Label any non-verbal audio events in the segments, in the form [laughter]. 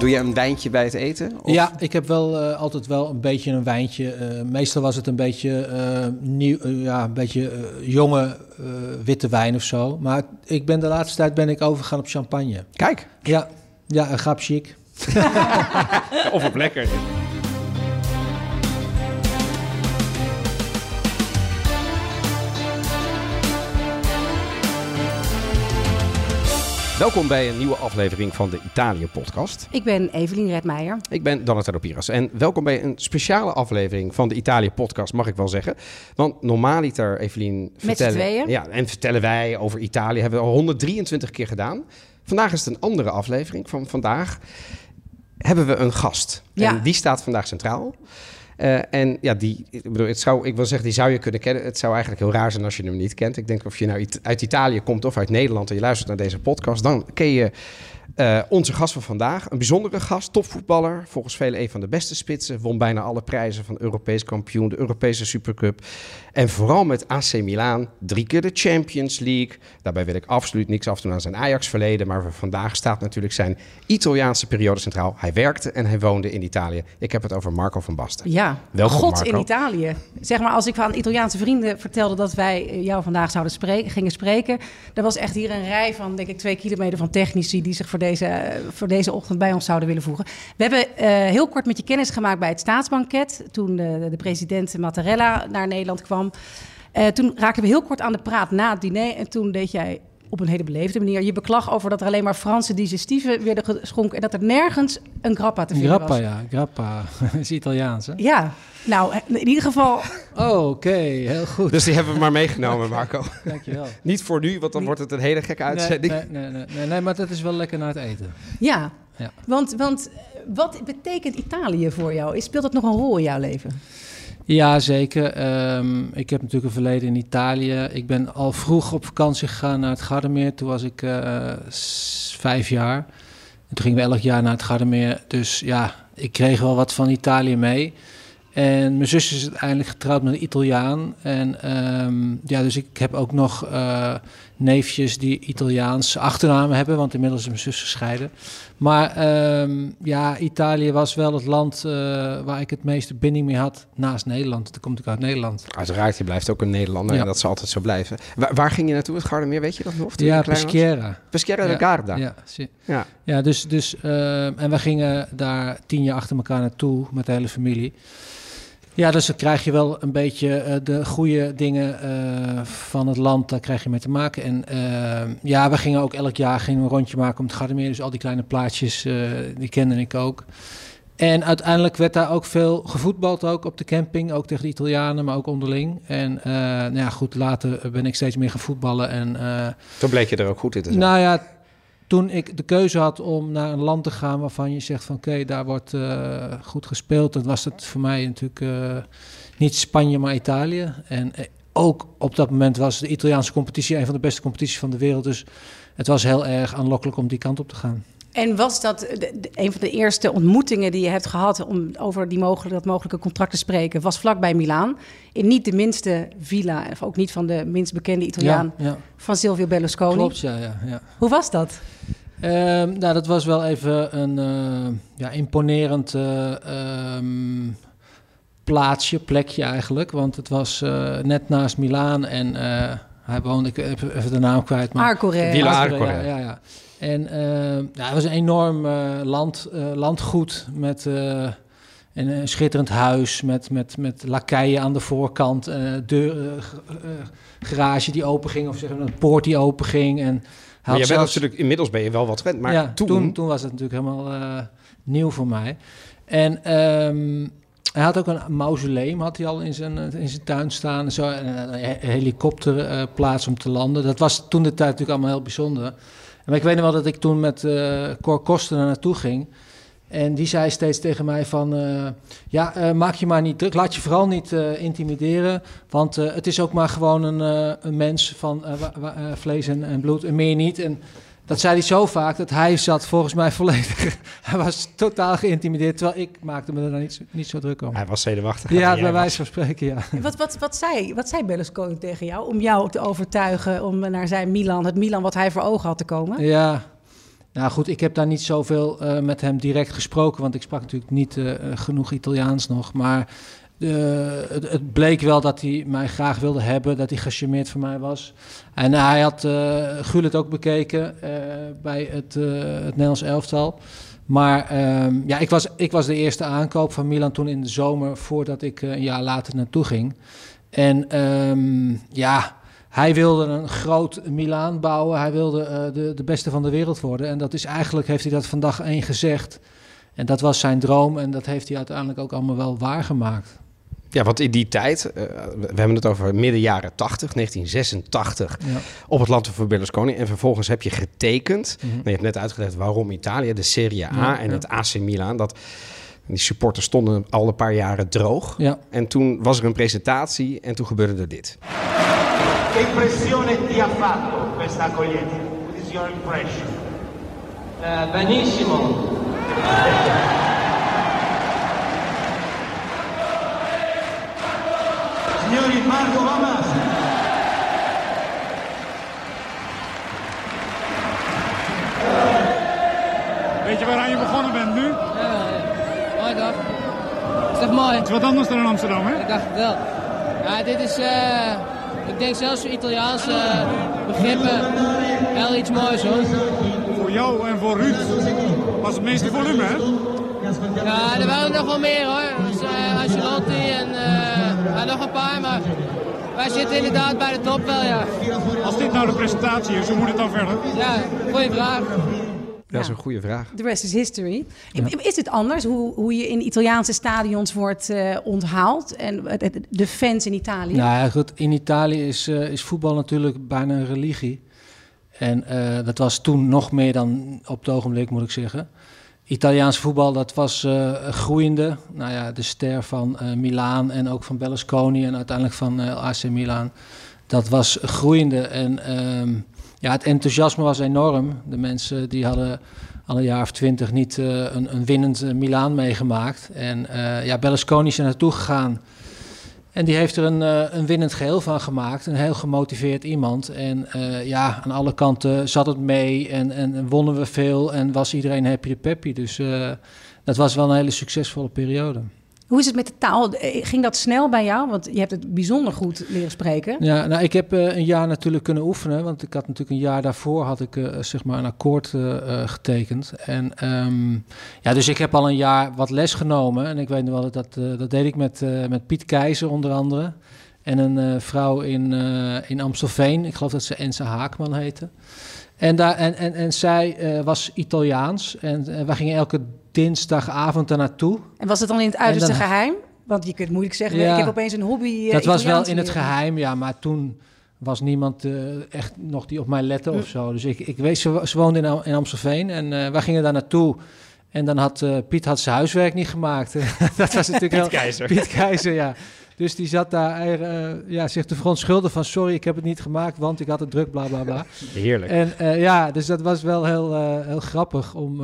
Doe je een wijntje bij het eten? Of? Ja, ik heb wel eh, altijd wel een beetje een wijntje. Eh, meestal was het een beetje eh, nieuw, ja, een beetje jonge eh, witte wijn of zo. Maar ik ben de laatste tijd ben ik overgegaan op champagne. Kijk. Ja, ja, een grap chic. [laughs] Of op lekker. Welkom bij een nieuwe aflevering van de Italië-podcast. Ik ben Evelien Redmeijer. Ik ben Donatello Piras en welkom bij een speciale aflevering van de Italië-podcast, mag ik wel zeggen. Want normaaliter, Evelien, vertellen, tweeën? ja, en vertellen wij over Italië, hebben we al 123 keer gedaan. Vandaag is het een andere aflevering. Van vandaag hebben we een gast. Ja. En die staat vandaag centraal. Eh, en ja, die, ik bedoel, het zou, ik wil zeggen, die zou je kunnen kennen. Het zou eigenlijk heel raar zijn als je hem niet kent. Ik denk of je nou It- uit Italië komt of uit Nederland en je luistert naar deze podcast, dan ken je eh, onze gast van vandaag. Een bijzondere gast, topvoetballer. Volgens velen een van de beste spitsen. Won bijna alle prijzen van Europees kampioen, de Europese Supercup. En vooral met AC Milan drie keer de Champions League. Daarbij wil ik absoluut niks afdoen aan zijn Ajax-verleden. Maar vandaag staat natuurlijk zijn Italiaanse periode centraal. Hij werkte en hij woonde in Italië. Ik heb het over Marco van Basten. Ja, Welkom, God Marco. in Italië. Zeg maar, als ik aan Italiaanse vrienden vertelde dat wij jou vandaag zouden spreken, gingen spreken, er was echt hier een rij van, denk ik, twee kilometer van technici die zich voor deze, voor deze ochtend bij ons zouden willen voegen. We hebben eh, heel kort met je kennis gemaakt bij het staatsbanket, toen de, de president Mattarella naar Nederland kwam. Eh, toen raakten we heel kort aan de praat na het diner en toen deed jij op een hele beleefde manier je beklag over dat er alleen maar Franse digestive werden geschonken en dat er nergens een grappa te vinden Grappa, was. ja. Grappa [laughs] is Italiaans, hè? Ja, nou, in ieder geval, [laughs] Oh, oké. Heel goed. Dus die hebben we maar meegenomen, [laughs] Marco. Dankjewel. Niet voor nu, want dan wordt het een hele gekke uitzending. Nee, nee, nee, nee, nee, nee, maar dat is wel lekker naar het eten. ja. Ja. Want, want eh, wat betekent Italië voor jou? Is- Speelt dat nog een rol in jouw leven? Ja, zeker. Ehm, ik heb natuurlijk een verleden in Italië. Ik ben al vroeg op vakantie gegaan naar het Gardameer. Toen was ik eh, vijf jaar. En toen gingen we elk jaar naar het Gardameer. Dus ja, ik kreeg wel wat van Italië mee. En mijn zus is uiteindelijk getrouwd met een Italiaan. En ehm, ja, dus ik heb ook nog eh, neefjes die Italiaanse achternamen hebben. Want inmiddels is mijn zus gescheiden. Maar ehm, ja, Italië was wel het land eh, waar ik het meeste binding mee had naast Nederland. Dan kom ik uit Nederland. Uiteraard, je blijft ook een Nederlander Ja. en dat zal altijd zo blijven. Waar, waar ging je naartoe, het Gardameer, weet je dat nog? toen Ja? Peschiera. Peschiera de Ja, Garda. Ja, Ja. ja dus, dus ehm, en we gingen daar tien jaar achter elkaar naartoe met de hele familie. Ja, dus dan krijg je wel een beetje eh, de goede dingen eh, van het land, daar krijg je mee te maken. En ehm, ja, we gingen ook elk jaar gingen een rondje maken om het Gardameer. Dus al die kleine plaatjes, eh, die kende ik ook. En uiteindelijk werd daar ook veel gevoetbald, ook op de camping. Ook tegen de Italianen, maar ook onderling. En eh, nou ja, goed, later ben ik steeds meer gaan voetballen. En eh, Toen bleek je er ook goed in te zijn. nou ja, toen ik de keuze had om naar een land te gaan waarvan je zegt van oké, daar wordt eh, goed gespeeld, dan was het voor mij natuurlijk eh, niet Spanje, maar Italië. En eh, ook op dat moment was de Italiaanse competitie een van de beste competities van de wereld. Dus het was heel erg aanlokkelijk om die kant op te gaan. En was dat de- de- een van de eerste ontmoetingen die je hebt gehad om over die mogelijke, dat mogelijke contract te spreken, was vlakbij Milaan. In niet de minste villa, of ook niet van de minst bekende Italiaan, Ja, ja. van Silvio Berlusconi. klopt, ja, ja, ja. Hoe was dat? Ehm, nou, dat was wel even een eh, ja, imponerend eh, ehm, plaatsje, plekje eigenlijk. Want het was eh, net naast Milaan en eh, hij woonde, ik heb even de naam kwijt. Maar Arcore. Villa Arcore, Arcore. Ja, ja, ja. En ehm, ja, het was een enorm eh, land, eh, landgoed met eh, een, schitterend huis met, met, met lakeien aan de voorkant, eh, deur, eh, eh, garage die open ging of zeg maar een poort die open ging. En maar zelfs- natuurlijk, inmiddels ben je wel wat gewend. Maar ja, toen, toen, was het natuurlijk helemaal eh, nieuw voor mij. En ehm, hij had ook een mausoleum had hij al in zijn, eh, in zijn tuin staan. En zo, en een he- helikopterplaats om te landen. Dat was toen de tijd natuurlijk allemaal heel bijzonder. Maar ik weet nog wel dat ik toen met eh Cor Koster naar naartoe ging. En die zei steeds tegen mij van... eh, ja, eh, maak je maar niet druk. Laat je vooral niet intimideren. Want het is ook maar gewoon een, een mens van vlees en, en bloed. En meer niet. En Dat zei hij zo vaak dat hij zat volgens mij volledig. [laughs] hij was totaal geïntimideerd, terwijl ik maakte me er dan niet, zo- niet zo druk om. Hij was zenuwachtig. Ja, bij wijze van spreken, ja. Wat, wat, wat, zei, wat zei Berlusconi tegen jou om jou te overtuigen om naar zijn Milan, het Milan wat hij voor ogen had te komen? Ja, nou goed, ik heb daar niet zoveel eh, met hem direct gesproken, want ik sprak natuurlijk niet eh, genoeg Italiaans nog. Maar eh, het, het bleek wel dat hij mij graag wilde hebben, dat hij gecharmeerd van mij was. En hij had uh, Gullit ook bekeken eh, bij het, eh, het Nederlands elftal. Maar ehm, ja, ik was, ik was de eerste aankoop van Milan toen in de zomer, voordat ik eh, een jaar later naartoe ging. En ehm, ja, hij wilde een groot Milaan bouwen. Hij wilde de, de beste van de wereld worden. En dat is eigenlijk, heeft hij dat vandaag één gezegd. En dat was zijn droom. En dat heeft hij uiteindelijk ook allemaal wel waargemaakt. Ja, want in die tijd, uh, we hebben het over midden jaren 80, 1986, ja. op het land van Berlusconi. En vervolgens heb je getekend. Mm -hmm. Je hebt net uitgelegd waarom Italië, de Serie A ja, en ja. het AC Milan. Dat, die supporters stonden al een paar jaren droog. En toen was er een presentatie en toen gebeurde er dit. Che impressione ti ha fatto questa accoglienza? What is your impression? Uh, benissimo. Signori, Marco Lamas. Weet je waaraan je begonnen bent nu? Ja, mooi toch? Is toch mooi? Het is wat anders dan in Amsterdam, hè? Ik dacht het wel. Ja, dit is... Uh... Ik denk zelfs voor Italiaanse begrippen wel iets moois hoor. Voor jou en voor Ruud was het meeste volume hè? Ja, er waren nog wel meer hoor. Dus, uh, Ancelotti en uh, ja, nog een paar, maar wij zitten inderdaad bij de top wel ja. Als dit nou de presentatie is, hoe moet het dan verder? Ja, goede vraag. Ja, dat is een goede vraag. The rest is history. Ja. Is het anders hoe, hoe je in Italiaanse stadions wordt uh, onthaald en de fans in Italië? Nou ja, goed. In Italië is, uh, is voetbal natuurlijk bijna een religie. En uh, dat was toen nog meer dan op het ogenblik, moet ik zeggen. Italiaans voetbal, dat was groeiende. Nou ja, de ster van Milaan en ook van Berlusconi en uiteindelijk van AC Milan. Dat was groeiende en... Um, ja, het enthousiasme was enorm. De mensen die hadden al een jaar of twintig niet uh, een, een winnend uh, Milaan meegemaakt. En uh, ja, Berlusconi is er naartoe gegaan. En die heeft er een, een winnend geheel van gemaakt. Een heel gemotiveerd iemand. En ja, aan alle kanten zat het mee. En, en wonnen we veel. En was iedereen happy de peppy. Dus dat was wel een hele succesvolle periode. Hoe is het met de taal? Ging dat snel bij jou? Want je hebt het bijzonder goed leren spreken. Ja, nou, ik heb uh, een jaar natuurlijk kunnen oefenen. Want ik had natuurlijk een jaar daarvoor had ik, uh, zeg maar een akkoord getekend. En um, ja, dus ik heb al een jaar wat les genomen. En ik weet nog wel dat dat, dat deed ik met, met Piet Keizer onder andere. En een vrouw in, in Amstelveen. Ik geloof dat ze Ense Haakman heette. En, daar, en, en, en zij was Italiaans. En wij gingen elke dinsdagavond daar naartoe. En was het dan in het uiterste dan, geheim? Want je kunt moeilijk zeggen, ja, ik heb opeens een hobby. Uh, dat was wel in het geheim, ja. Maar toen was niemand uh, echt nog die op mij lette of zo. Dus ik, ik weet, ze, ze woonde in, in Amstelveen en uh, wij gingen daar naartoe. En dan had uh, Piet had zijn huiswerk niet gemaakt. [laughs] dat was natuurlijk Piet heel... Keizer. Piet Keizer, ja. Dus die zat daar uh, ja, zich te verontschuldigen van... sorry, ik heb het niet gemaakt, want ik had het druk, bla, bla, bla. [laughs] Heerlijk. En uh, ja, dus dat was wel heel, uh, heel grappig... om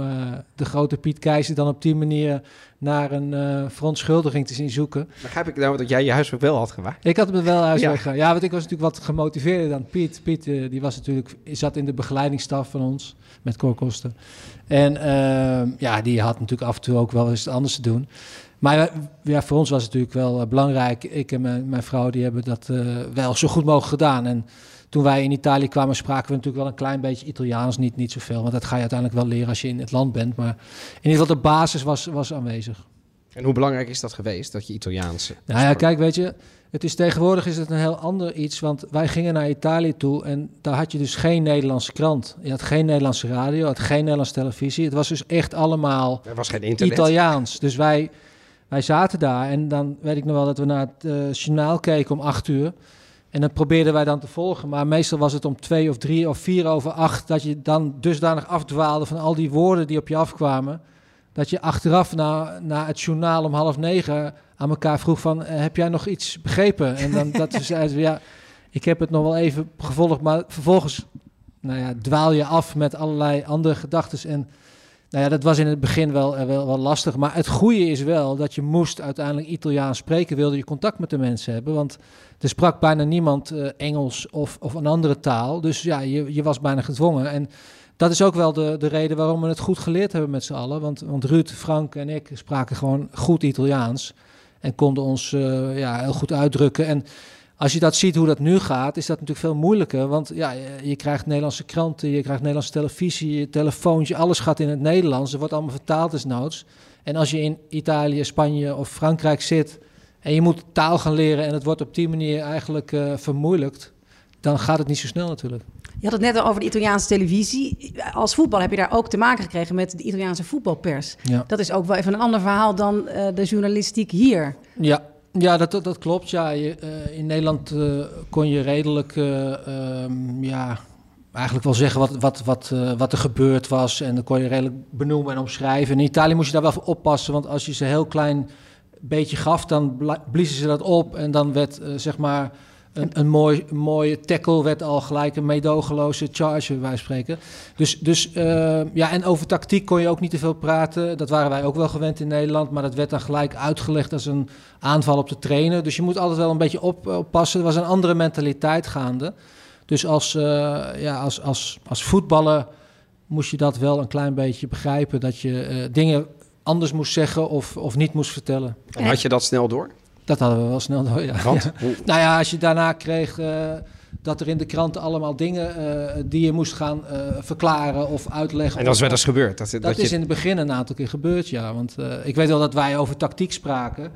de grote Piet Keizer dan op die manier... naar een verontschuldiging te zien zoeken. Begrijp ik nou dat jij je huiswerk wel had gemaakt? Ik had het wel huiswerk ja. ja, want ik was natuurlijk wat gemotiveerder dan Piet. Piet die was natuurlijk, zat in de begeleidingsstaf van ons... met Cor Kosten. En ehm, ja, die had natuurlijk af en toe ook wel eens anders te doen... Maar ja, voor ons was het natuurlijk wel uh, belangrijk. Ik en mijn, mijn, vrouw die hebben dat uh, wel zo goed mogelijk gedaan. En toen wij in Italië kwamen, spraken we natuurlijk wel een klein beetje Italiaans. Niet, niet zoveel, want dat ga je uiteindelijk wel leren als je in het land bent. Maar in ieder geval de basis was, was aanwezig. En hoe belangrijk is dat geweest, dat je Italiaans... Nou ja, kijk, weet je, het is tegenwoordig is het een heel ander iets. Want wij gingen naar Italië toe en daar had je dus geen Nederlandse krant. Je had geen Nederlandse radio, had geen Nederlandse televisie. Het was dus echt allemaal er was geen internet. Italiaans. Dus wij... Wij zaten daar en dan weet ik nog wel dat we naar het uh, journaal keken om acht uur. En dat probeerden wij dan te volgen. Maar meestal was het om twee of drie of vier over acht... dat je dan dusdanig afdwaalde van al die woorden die op je afkwamen... dat je achteraf na, na het journaal om half negen aan elkaar vroeg van... Uh, heb jij nog iets begrepen? En dan dat we [laughs] zeiden, ja, ik heb het nog wel even gevolgd... maar vervolgens nou ja, dwaal je af met allerlei andere gedachten. En nou ja, dat was in het begin wel, eh, wel, wel lastig. Maar het goede is wel dat je moest uiteindelijk Italiaans spreken, wilde je contact met de mensen hebben. Want er sprak bijna niemand eh, Engels of, of een andere taal. Dus ja, je, je was bijna gedwongen. En dat is ook wel de, de reden waarom we het goed geleerd hebben met z'n allen. Want, want Ruud, Frank en ik spraken gewoon goed Italiaans. En konden ons eh, ja, heel goed uitdrukken. En als je dat ziet hoe dat nu gaat, is dat natuurlijk veel moeilijker. Want ja, je, krijgt Nederlandse kranten, je krijgt Nederlandse televisie, je telefoontje, alles gaat in het Nederlands. Er wordt allemaal vertaald desnoods. En als je in Italië, Spanje of Frankrijk zit en je moet taal gaan leren en het wordt op die manier eigenlijk uh, vermoeilijkt, dan gaat het niet zo snel natuurlijk. Je had het net al over de Italiaanse televisie. Als voetbal heb je daar ook te maken gekregen met de Italiaanse voetbalpers. Ja. Dat is ook wel even een ander verhaal dan uh, de journalistiek hier. Ja, ja, dat, dat, klopt. Ja, je, uh, in Nederland uh, kon je redelijk, uh, um, ja, eigenlijk wel zeggen wat, wat, wat, wat er gebeurd was. En dan kon je redelijk benoemen en omschrijven. In Italië moest je daar wel voor oppassen, want als je ze heel klein beetje gaf, dan bliezen ze dat op. En dan werd, zeg maar, een, een, mooi, mooie tackle werd al gelijk een meedogenloze charge, wij spreken. Dus, dus uh, ja, en over tactiek kon je ook niet te veel praten. Dat waren wij ook wel gewend in Nederland, maar dat werd dan gelijk uitgelegd als een aanval op de trainer. Dus je moet altijd wel een beetje op, oppassen. Er was een andere mentaliteit gaande. Dus als, uh, ja, als, als, als voetballer moest je dat wel een klein beetje begrijpen. Dat je uh, dingen anders moest zeggen of, of niet moest vertellen. En had je dat snel door? Dat hadden we wel snel door, ja. Want? Ja. Nou ja, als je daarna kreeg uh, dat er in de kranten allemaal dingen uh, die je moest gaan uh, verklaren of uitleggen. En dat is wel eens gebeurd? Dat, dat, dat is je... in het begin een aantal keer gebeurd, ja. Want ik weet wel dat wij over tactiek spraken.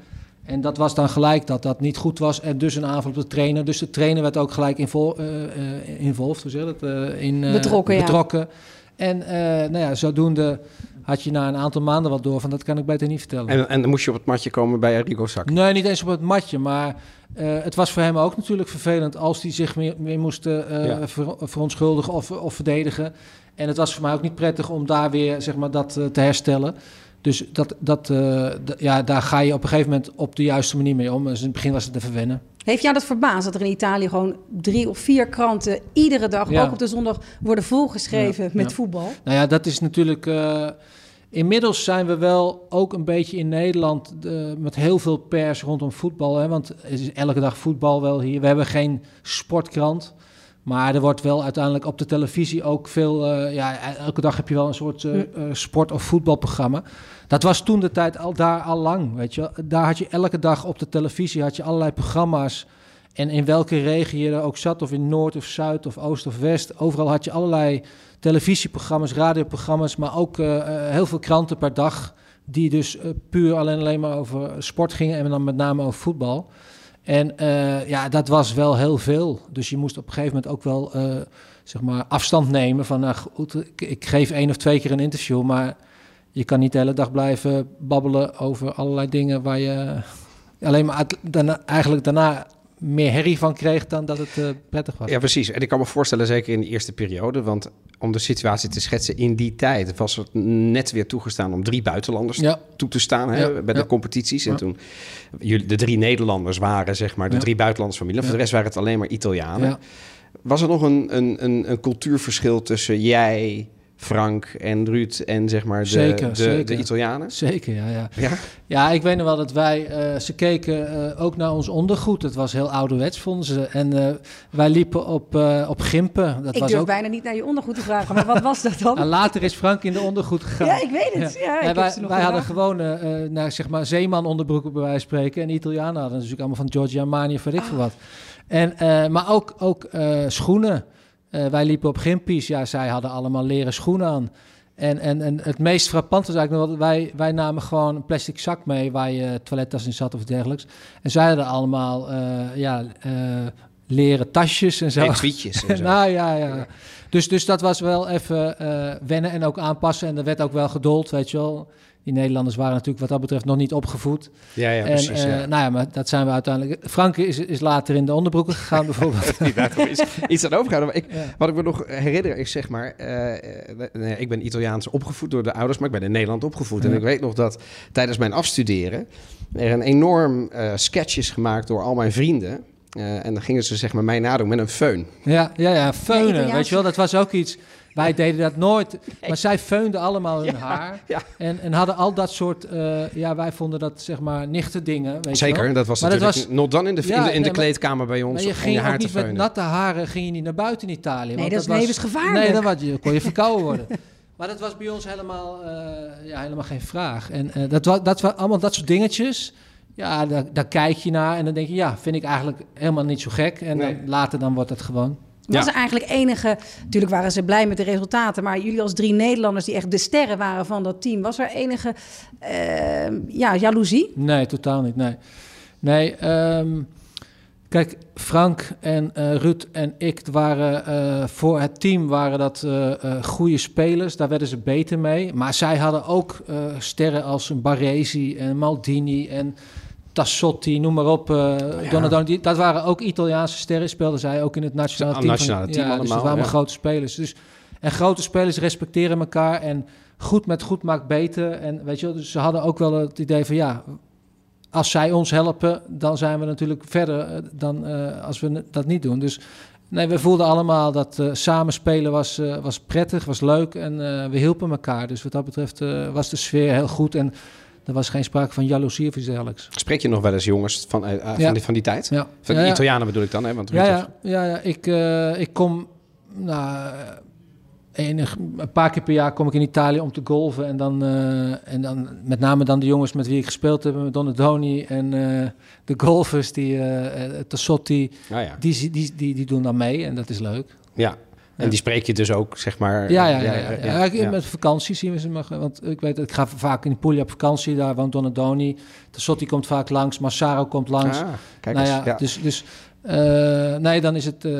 En dat was dan gelijk dat dat niet goed was. En dus een aanval op de trainer. Dus de trainer werd ook gelijk invol, involved, hoe zeg je dat? in, betrokken, betrokken. Ja. En nou ja, zodoende had je na een aantal maanden wat door van dat kan ik beter niet vertellen. En, en dan moest je op het matje komen bij Arrigo Sacchi? Nee, niet eens op het matje, maar uh, het was voor hem ook natuurlijk vervelend als hij zich meer, meer moest uh, ja. ver, verontschuldigen of, of verdedigen. En het was voor mij ook niet prettig om daar weer zeg maar, dat uh, te herstellen. Dus dat, dat, ja, daar ga je op een gegeven moment op de juiste manier mee om. Dus in het begin was het te verwennen. Heeft jou dat verbaasd dat er in Italië gewoon drie of vier kranten iedere dag, ja. ook op de zondag, worden volgeschreven ja, met ja. voetbal? Nou ja, dat is natuurlijk. Uh, inmiddels zijn we wel ook een beetje in Nederland uh, met heel veel pers rondom voetbal. Hè, want het is elke dag voetbal wel hier. We hebben geen sportkrant. Maar er wordt wel uiteindelijk op de televisie ook veel. Uh, ja, elke dag heb je wel een soort uh, sport- of voetbalprogramma. Dat was toen de tijd al daar al lang. Weet je, daar had je elke dag op de televisie had je allerlei programma's. En in welke regio je er ook zat, of in Noord of Zuid of Oost of West, overal had je allerlei televisieprogramma's, radioprogramma's, maar ook heel veel kranten per dag. Die dus puur alleen, alleen maar over sport gingen en dan met name over voetbal. En uh, ja, dat was wel heel veel. Dus je moest op een gegeven moment ook wel zeg maar afstand nemen van, nou goed, ik, geef één of twee keer een interview, maar je kan niet de hele dag blijven babbelen over allerlei dingen waar je alleen maar eigenlijk daarna meer herrie van kreeg dan dat het uh, prettig was. Ja, precies. En ik kan me voorstellen, zeker in de eerste periode, want om de situatie te schetsen, in die tijd was het net weer toegestaan om drie buitenlanders ja. toe te staan hè, ja. bij de competities. En toen jullie, de drie Nederlanders waren, zeg maar, de drie buitenlanders familie. Voor de rest waren het alleen maar Italianen. Was er nog een, een, een, een cultuurverschil tussen jij, Frank en Ruud en zeg maar de, zeker, de, zeker. de Italianen? Zeker, ja, ja. Ja, ja ik weet nog wel dat wij, uh, ze keken uh, ook naar ons ondergoed. Het was heel ouderwets, vonden ze. En uh, wij liepen op, op Gimpen. Dat ik was durf ook... bijna niet naar je ondergoed te vragen, maar wat was dat dan? nou, later is Frank in de ondergoed gegaan. Ja, ik weet het. Ja. ja wij wij hadden gewoon naar, zeg maar, zeeman onderbroeken bij wijze van spreken. En de Italianen hadden natuurlijk allemaal van Giorgio Armani of weet ik veel wat. En, maar ook, ook schoenen. Wij liepen op Gimpies. Ja, zij hadden allemaal leren schoenen aan. En, en, en het meest frappant was eigenlijk nog, wij, wij namen gewoon een plastic zak mee waar je toilettas in zat of dergelijks. En zij hadden allemaal uh, ja, uh, leren tasjes en zo. En en [laughs] zo. nou ja, ja. Dus, dus dat was wel even wennen en ook aanpassen. En er werd ook wel geduld, weet je wel. Die Nederlanders waren natuurlijk wat dat betreft nog niet opgevoed. Ja, ja, en, precies. uh, ja. Nou ja, maar dat zijn we uiteindelijk... Frank is, is later in de onderbroeken gegaan [laughs] bijvoorbeeld. is iets aan overgehouden. Maar ik, ja. Wat ik me nog herinner is zeg maar... Uh, ik ben Italiaans opgevoed door de ouders, maar ik ben in Nederland opgevoed. Ja. En ik weet nog dat tijdens mijn afstuderen... er een enorm uh, sketch is gemaakt door al mijn vrienden... Eh, en dan gingen ze zeg maar mij nadoen met een föhn. Ja, ja, ja, feunen, weet je wel, dat was ook iets. Wij deden dat nooit, maar zij feunden allemaal hun haar. ja. En, en hadden al dat soort, eh, ja, wij vonden dat zeg maar nichte dingen. Weet je Zeker, wel. dat was Maar dat natuurlijk was- not dan in de, in de, in de nee, maar- kleedkamer bij ons Maar je om ging je haar ook te niet met natte haren ging je niet naar buiten in Italië. want dat is was- levensgevaarlijk. Nee, dan was je, kon je verkouden worden. [laughs] Maar dat was bij ons helemaal, eh, ja, helemaal geen vraag. En eh, dat, was, dat was allemaal dat soort dingetjes. Ja, daar, daar kijk je naar en dan denk je, ja, vind ik eigenlijk helemaal niet zo gek. En Nee. dan, later dan wordt het gewoon. Was Ja. er eigenlijk enige... Natuurlijk waren ze blij met de resultaten... maar jullie als drie Nederlanders die echt de sterren waren van dat team... was er enige eh, ja, jaloezie? Nee, totaal niet. Nee, nee ehm, kijk, Frank en eh Ruud en ik waren eh, voor het team waren dat goede spelers. Daar werden ze beter mee. Maar zij hadden ook sterren als een Baresi en Maldini en Tassotti, noem maar op. Donadoni. Die- dat waren ook Italiaanse sterren. Speelden zij ook in het nationale team. nationale team ja, Dus allemaal, dat waren ja. grote spelers. Dus, en grote spelers respecteren elkaar en goed met goed maakt beter. En weet je, wel, dus ze hadden ook wel het idee van ja, als zij ons helpen, dan zijn we natuurlijk verder eh, dan eh, als we dat niet doen. Dus nee, we voelden allemaal dat samen spelen was, was prettig, was leuk en we hielpen elkaar. Dus wat dat betreft was de sfeer heel goed en er was geen sprake van jaloezie of iets dergelijks. Spreek je nog wel eens jongens van, eh, eh, Ja. van, die, van die tijd? Ja, Van de. Italianen bedoel ik dan, hè? Want Ja, ja, ja, ja. Ik, eh, ik kom nou, enig, een paar keer per jaar kom ik in Italië om te golven. En dan, en dan met name dan de jongens met wie ik gespeeld heb, met Donadoni en de golfers, die eh, Tassotti, ja. die, die, die, die doen dan mee en dat is leuk. ja. En die spreek je dus ook, zeg maar... Ja, ja, eh, ja. ja, ja. ja, Ik- ja. Met vakantie zien we ze maar. Want ik weet, ik ga vaak in Puglia op vakantie. Daar woont Donadoni. Tassotti komt vaak langs. Massaro komt langs. Ah, kijk nou ja. dus, dus eh, nee, dan is het eh,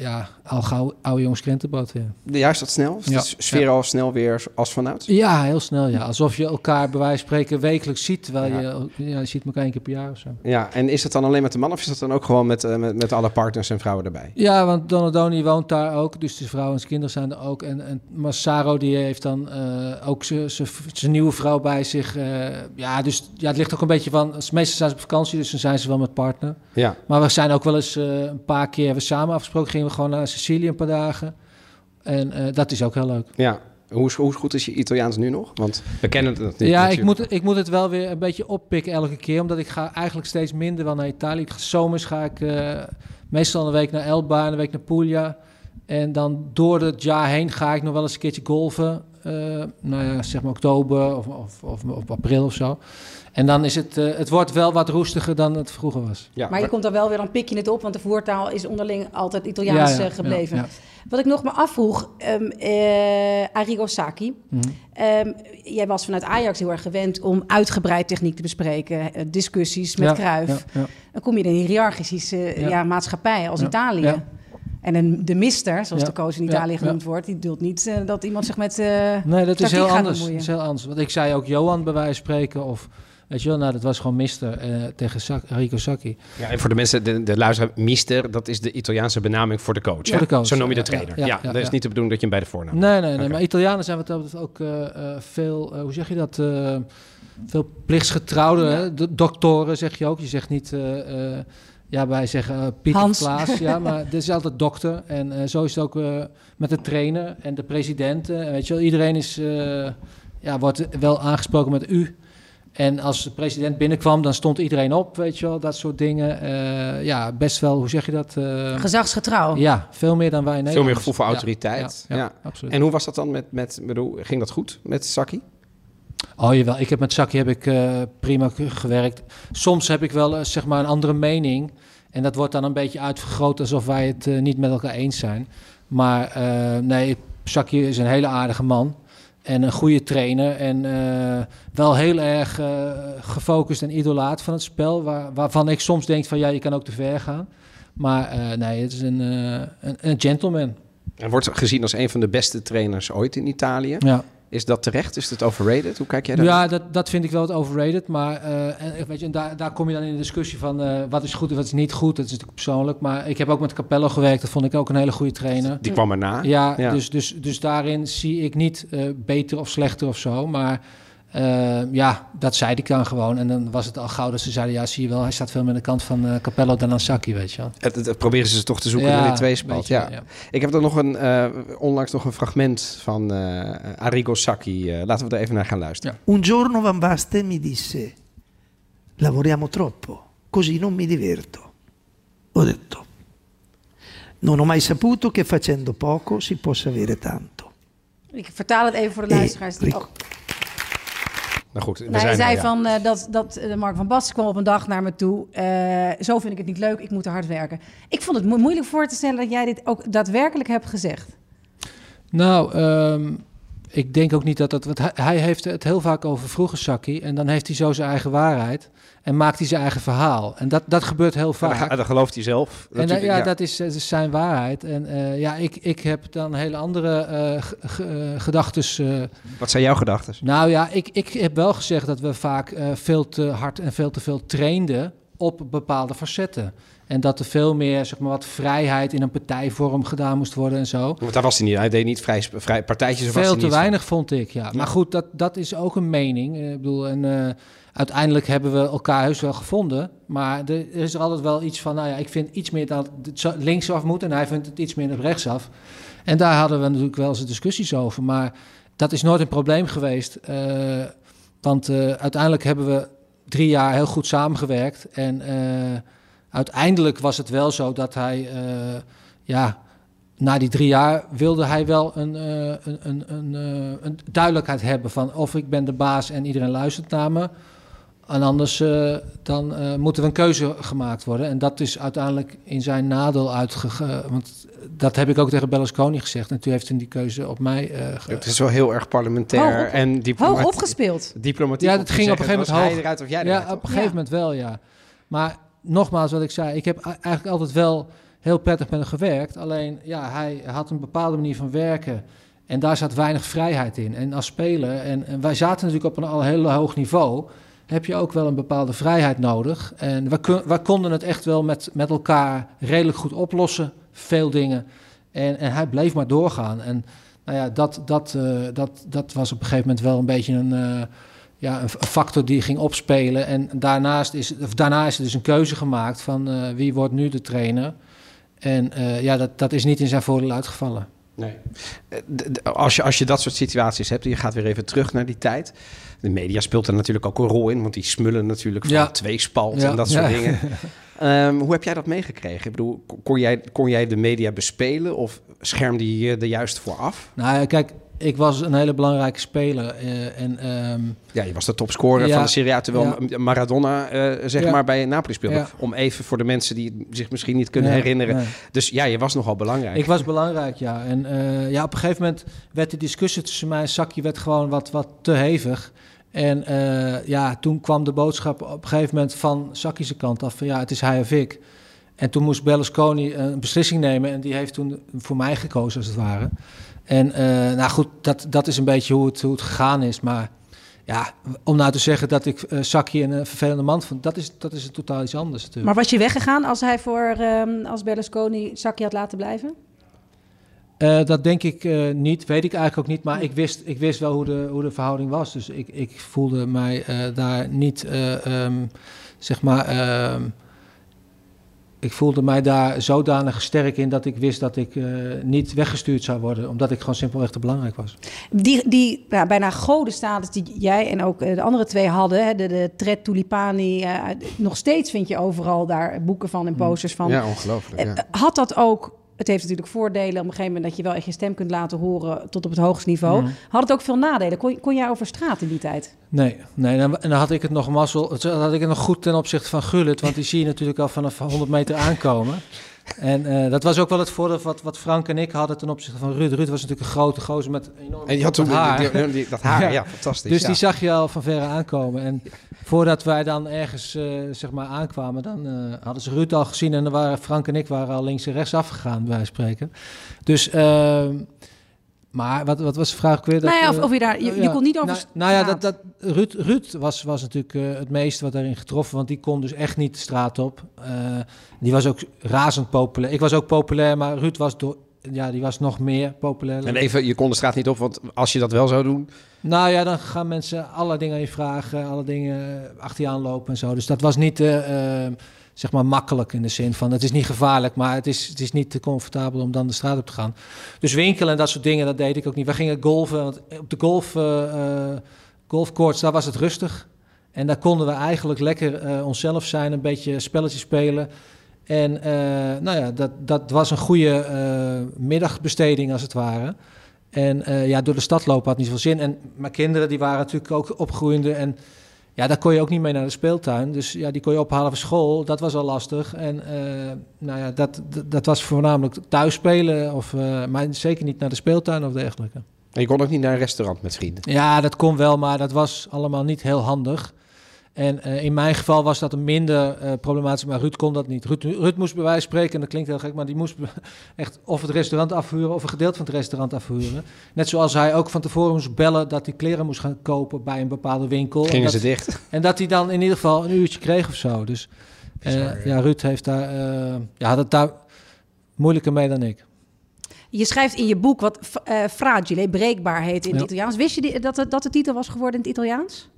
ja, al gauw oude jongens krentenbad weer. Juist dat snel? Ja. de sfeer al snel weer als vanuit? Ja, heel snel. Ja. Alsof je elkaar bij wijze van spreken wekelijks ziet. Terwijl Ja. je, ja, je ziet elkaar één keer per jaar of zo. Ja, en is dat dan alleen met de man of is dat dan ook gewoon met, eh, met, met alle partners en vrouwen erbij? Ja, want Donadoni woont daar ook. Dus de vrouw en zijn kinderen zijn er ook. En, en Massaro die heeft dan ook zijn- nieuwe vrouw bij zich. ja, dus ja, het ligt ook een beetje van... Meestal zijn ze op vakantie, dus dan zijn ze wel met partner. Ja. Maar we zijn ook wel eens eh, een paar keer hebben we samen afgesproken. Gingen we gewoon naar Sicilië een paar dagen. En eh, dat is ook heel leuk. ja. Hoe, hoe goed is je Italiaans nu nog? Want we kennen het niet. ja, ik moet, ik moet het wel weer een beetje oppikken elke keer. Omdat ik ga eigenlijk steeds minder wel naar Italië. Zomers ga ik eh, meestal een week naar Elba en een week naar Puglia. En dan door het jaar heen ga ik nog wel eens een keertje golven. Eh, nou ja, zeg maar oktober of, of, of, of april of zo. En dan is het, eh, het wordt wel wat roestiger dan het vroeger was. Ja, maar je komt dan wel weer, dan pik je het op... want de voertaal is onderling altijd Italiaans Ja, ja, eh, gebleven. ja, ja. Wat ik nog me afvroeg, ehm eh, Arrigo Sacchi. Mhm. Ehm, jij was vanuit Ajax heel erg gewend om uitgebreid techniek te bespreken. discussies met Ja, Cruijff. ja, ja. Dan kom je in een hiërarchische ja. Ja. maatschappij als Ja, Italië. Ja. En een, de mister, zoals Ja, de coach in ja, Italië ja. genoemd wordt... die dult niet eh, dat iemand zich met... eh, Nee, dat is heel gaat anders. Dat is heel anders. Want ik zei ook Johan bij wijze van spreken. Of, weet je wel, nou, dat was gewoon mister eh, tegen Sa Rico Sacchi. Ja, en voor de mensen, de, de luisteraar, mister, dat is de Italiaanse benaming voor de coach. Voor de coach, Zo noem je de ja, trainer. ja, Ja, ja, dat is ja. niet de bedoeling dat je hem bij de voornaam... Nee, nee, nee. Maar Italianen zijn wat dat betreft ook eh, eh, veel, hoe zeg je dat? eh, veel plichtsgetrouwde hè? Doktoren, zeg je ook. Je zegt niet, eh, eh, ja, wij zeggen Pieter Hans. Klaas. Ja, [laughs] maar dit is altijd dokter. En eh, zo is het ook eh, met de trainer en de president. weet je wel, iedereen is, eh, ja, wordt wel aangesproken met u. En als de president binnenkwam, dan stond iedereen op, weet je wel, dat soort dingen. Eh, ja, best wel, hoe zeg je dat? Eh, gezagsgetrouw. ja, veel meer dan wij in Veel Nederland. meer gevoel voor Ja, autoriteit. Ja, ja, Ja. absoluut. En hoe was dat dan met, met bedoel, ging dat goed met Saki? Oh jawel, ik heb met Saki heb ik eh, prima ge- gewerkt. Soms heb ik wel eh, zeg maar een andere mening. En dat wordt dan een beetje uitvergroot alsof wij het eh, niet met elkaar eens zijn. Maar nee, Saki is een hele aardige man. En een goede trainer. En wel heel erg gefocust en idolaat van het spel. Waar, waarvan ik soms denk van ja, je kan ook te ver gaan. Maar nee, het is een, een, een gentleman. En wordt gezien als een van de beste trainers ooit in Italië. Ja. Is dat terecht? Is het overrated? Hoe kijk jij daar? Ja, dat, dat vind ik wel wat overrated. Maar eh, en, weet je, en daar, daar kom je dan in de discussie van eh, wat is goed en wat is niet goed. Dat is natuurlijk persoonlijk. Maar ik heb ook met Capello gewerkt. Dat vond ik ook een hele goede trainer. Die kwam erna. Ja, Ja. Dus, dus, dus daarin zie ik niet eh, beter of slechter of zo. Maar Eh, ja, dat zei ik dan gewoon. En dan was het al gauw dat ze zeiden... ja, zie je wel, hij staat veel meer aan de kant van eh, Capello dan aan Sacchi, weet je wel. Het, het- het proberen ze toch te zoeken Ja, naar die tweespalt. Ja. ja. Ik heb er nog een, eh, onlangs nog een fragment van eh Arrigo Sacchi. Eh, laten we er even naar gaan luisteren. Un giorno Van Basten mi disse, lavoriamo troppo, così non mi diverto. Ho detto, non ho mai saputo che facendo poco si possa avere tanto. Ik vertaal het even voor de Eh, luisteraars. Oh. Nou goed, we Nou, hij zijn zei er, ja. van eh, dat, dat eh, Mark van Basten kwam op een dag naar me toe. eh, zo vind ik het niet leuk, ik moet er hard werken. Ik vond het mo- moeilijk voor te stellen dat jij dit ook daadwerkelijk hebt gezegd. Nou, ehm, ik denk ook niet dat dat... Want hij, heeft het heel vaak over vroeger Sacchi... en dan heeft hij zo zijn eigen waarheid... en maakt hij zijn eigen verhaal. En dat, dat gebeurt heel Ja, vaak. dat, dat gelooft hij zelf. En dat- Natuurlijk, ja, dat is, dat is zijn waarheid. En eh, ja, ik, ik heb dan hele andere eh gedachten. Wat zijn jouw gedachten? nou ja, ik, ik heb wel gezegd dat we vaak eh, veel te hard en veel te veel trainden op bepaalde facetten. En dat er veel meer, zeg maar, wat vrijheid in een partijvorm gedaan moest worden en zo. Want daar was hij niet. Hij deed niet vrij, vrij partijtjes. Veel te weinig vond ik, ja. Maar goed, dat, dat is ook een mening. Eh, Ik bedoel, en eh, uiteindelijk hebben we elkaar heus wel gevonden. Maar er, er is er altijd wel iets van, nou ja, ik vind iets meer dat het linksaf moet en hij vindt het iets meer op rechtsaf. En daar hadden we natuurlijk wel eens discussies over. Maar dat is nooit een probleem geweest. eh, want uiteindelijk hebben we drie jaar heel goed samengewerkt. En uiteindelijk was het wel zo dat hij, eh, ja, na die drie jaar wilde hij wel een, eh, een, een, een, eh, een duidelijkheid hebben van of ik ben de baas en iedereen luistert naar me. En anders eh, dan eh, moeten we een keuze gemaakt worden. En dat is uiteindelijk in zijn nadeel uitgegaan. Want dat heb ik ook tegen Berlusconi gezegd. En toen heeft hij die keuze op mij eh ge- Het is wel heel erg parlementair Hoog op- en diplomatiek. Hoog opgespeeld. Diplomatiek Ja, dat ging op een gegeven moment hoog. hij eruit of jij Ja, op een gegeven moment wel, ja. Maar nogmaals, wat ik zei, ik heb eigenlijk altijd wel heel prettig met hem gewerkt. Alleen, ja, hij had een bepaalde manier van werken. En daar zat weinig vrijheid in. En als speler, en, wij zaten natuurlijk op een al heel hoog niveau, heb je ook wel een bepaalde vrijheid nodig. En we konden het echt wel met, met elkaar redelijk goed oplossen, veel dingen. En, en hij bleef maar doorgaan. En nou ja, dat, dat, eh, dat, dat was op een gegeven moment wel een beetje een, eh, ja, een factor die ging opspelen. En daarnaast is, of daarna is er dus een keuze gemaakt van eh, wie wordt nu de trainer. En eh, ja, dat, dat is niet in zijn voordeel uitgevallen. Nee. Eh, Als je, als je dat soort situaties hebt, je gaat weer even terug naar die tijd. De media speelt er natuurlijk ook een rol in, want die smullen natuurlijk van Ja. tweespalt Ja. en dat soort Ja. dingen. [laughs] Ehm, hoe heb jij dat meegekregen? Ik bedoel, kon- kon jij, kon jij de media bespelen of schermde je je er juist voor af? Nou ja, kijk, ik was een hele belangrijke speler. eh, en ehm, Ja, je was de topscorer Ja. van de Serie A, terwijl Ja. Maradona eh, zeg Ja. maar bij Napoli speelde. Om even voor de mensen die zich misschien niet kunnen herinneren. nee. Dus ja, je was nogal belangrijk. Ik was belangrijk, ja. En eh, ja, op een gegeven moment werd de discussie tussen mij en Sakje werd gewoon wat, wat te hevig. En ja, toen kwam de boodschap op een gegeven moment van Sakki's kant af van ja, het is hij of ik. En toen moest Berlusconi een beslissing nemen en die heeft toen voor mij gekozen als het ware. En eh, nou goed, dat, dat is een beetje hoe het, hoe het gegaan is. Maar ja, om nou te zeggen dat ik Sakje een vervelende man vond, dat is, dat is totaal iets anders natuurlijk. Maar was je weggegaan als hij voor ehm, als Berlusconi Sacchi had laten blijven? Eh, dat denk ik niet, weet ik eigenlijk ook niet. Maar ik wist, ik wist wel hoe de, hoe de verhouding was. Dus ik, ik voelde mij daar niet, eh, ehm, zeg maar... ehm, ik voelde mij daar zodanig sterk in dat ik wist dat ik eh, niet weggestuurd zou worden. Omdat ik gewoon simpelweg te belangrijk was. Die, die ja, bijna godenstatus die jij en ook eh, de andere twee hadden, hè, de, de Tred Tulipani, eh, nog steeds vind je overal daar boeken van en posters van. Ja, ongelooflijk. Ja. Had dat ook, het heeft natuurlijk voordelen op een gegeven moment dat je wel echt je stem kunt laten horen tot op het hoogste niveau. Mhm. Had het ook veel nadelen? Kon, kon jij over straat in die tijd? Nee, nee en dan- en dan had ik het nog mazzel. Had ik het nog goed ten opzichte van Gullit. Want die zie je natuurlijk al vanaf 100 meter aankomen. En eh, dat was ook wel het voordeel wat, wat Frank en ik hadden ten opzichte van Ruud. Ruud was natuurlijk een grote gozer met enorm En je had toen haar. die- die- die- dat haar, ja, Ja. fantastisch. Dus ja. die zag je al van verre aankomen. En voordat wij dan ergens eh, zeg maar aankwamen, dan eh, hadden ze Ruud al gezien. En dan waren Frank en ik waren al links en rechts afgegaan, bij wijze van spreken. Dus, ehm, maar wat, wat was de vraag weer? Dat, nou ja, of, of je daar, je, je kon niet over nou, nou ja, straat. dat, dat, Ruud, Ruud was, was natuurlijk eh, het meeste wat daarin getroffen, want die kon dus echt niet de straat op. Eh, die was ook razend populair. Ik was ook populair, maar Ruud was door, ja, die was nog meer populair. En even, je kon de straat niet op, want als je dat wel zou doen... Nou ja, dan gaan mensen alle dingen aan je vragen, alle dingen achter je aanlopen en zo. Dus dat was niet, eh, eh, zeg maar, makkelijk in de zin van... het is niet gevaarlijk, maar het is, het is niet te comfortabel om dan de straat op te gaan. Dus winkelen en dat soort dingen, dat deed ik ook niet. We gingen golven, want op de golf, eh, eh, golfcourts, daar was het rustig. En daar konden we eigenlijk lekker eh, onszelf zijn, een beetje spelletjes spelen... En nou ja, dat, dat was een goede middagbesteding als het ware. En ja, door de stad lopen had niet zoveel zin. En mijn kinderen die waren natuurlijk ook opgroeiende. En ja, daar kon je ook niet mee naar de speeltuin. Dus ja, die kon je ophalen van school. Dat was al lastig. En eh, nou ja, dat, dat, dat was voornamelijk thuis spelen. Of, eh, maar zeker niet naar de speeltuin of dergelijke. En je kon ook niet naar een restaurant met vrienden. Ja, dat kon wel, maar dat was allemaal niet heel handig. En eh, in mijn geval was dat een minder eh, problematisch, maar Ruud kon dat niet. Ruud, Ruud moest bij wijze van spreken, en dat klinkt heel gek, maar die moest [laughs] echt of het restaurant afhuren of een gedeelte van het restaurant afhuren. Net zoals hij ook van tevoren moest bellen dat hij kleren moest gaan kopen bij een bepaalde winkel. En Gingen dat, ze dicht? En dat hij dan in ieder geval een uurtje kreeg of zo. Dus eh, ja, Ruud heeft daar, ja, had het daar moeilijker mee dan ik. Je schrijft in je boek wat eh fragile, breekbaar heet in het Ja. Italiaans. Wist je die, dat, het, dat de titel was geworden in het Italiaans?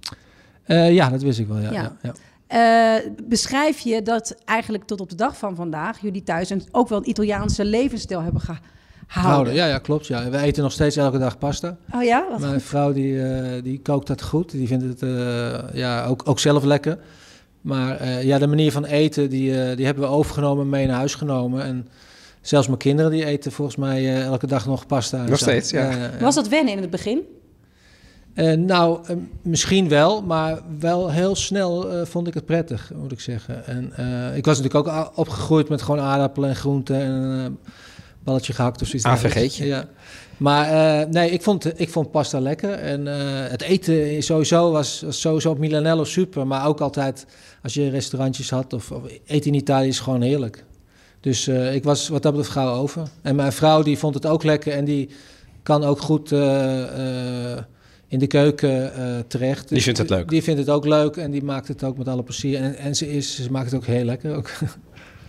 Eh, ja, dat wist ik wel. Ja, Ja. ja. ja. Eh, beschrijf je dat eigenlijk tot op de dag van vandaag jullie thuis een, ook wel een Italiaanse levensstijl hebben gehouden? Houden. Ja, ja, klopt. Ja. We eten nog steeds elke dag pasta. Oh ja? Wat Mijn goed. vrouw die, eh, die kookt dat goed. Die vindt het eh, ja, ook, ook zelf lekker. Maar eh, ja, de manier van eten, die, eh, die hebben we overgenomen en mee naar huis genomen. En zelfs mijn kinderen die eten volgens mij eh, elke dag nog pasta. Nog zo. steeds, ja. Was dat wennen in het begin? Eh, nou, eh, misschien wel, maar wel heel snel eh, vond ik het prettig, moet ik zeggen. En ik was natuurlijk ook opgegroeid met gewoon aardappelen en groenten en een balletje gehakt of zoiets. AVG'tje. Ja. Maar nee, ik vond, ik vond pasta lekker. En het eten sowieso was, was sowieso op Milanello super. Maar ook altijd als je restaurantjes had of, of eten in Italië is gewoon heerlijk. Dus ik was wat dat betreft gauw over. En mijn vrouw die vond het ook lekker en die kan ook goed in de keuken eh, terecht. Die vindt het leuk. Die vindt het ook leuk en die maakt het ook met alle plezier. En, en ze, is, ze maakt het ook heel lekker. Ook.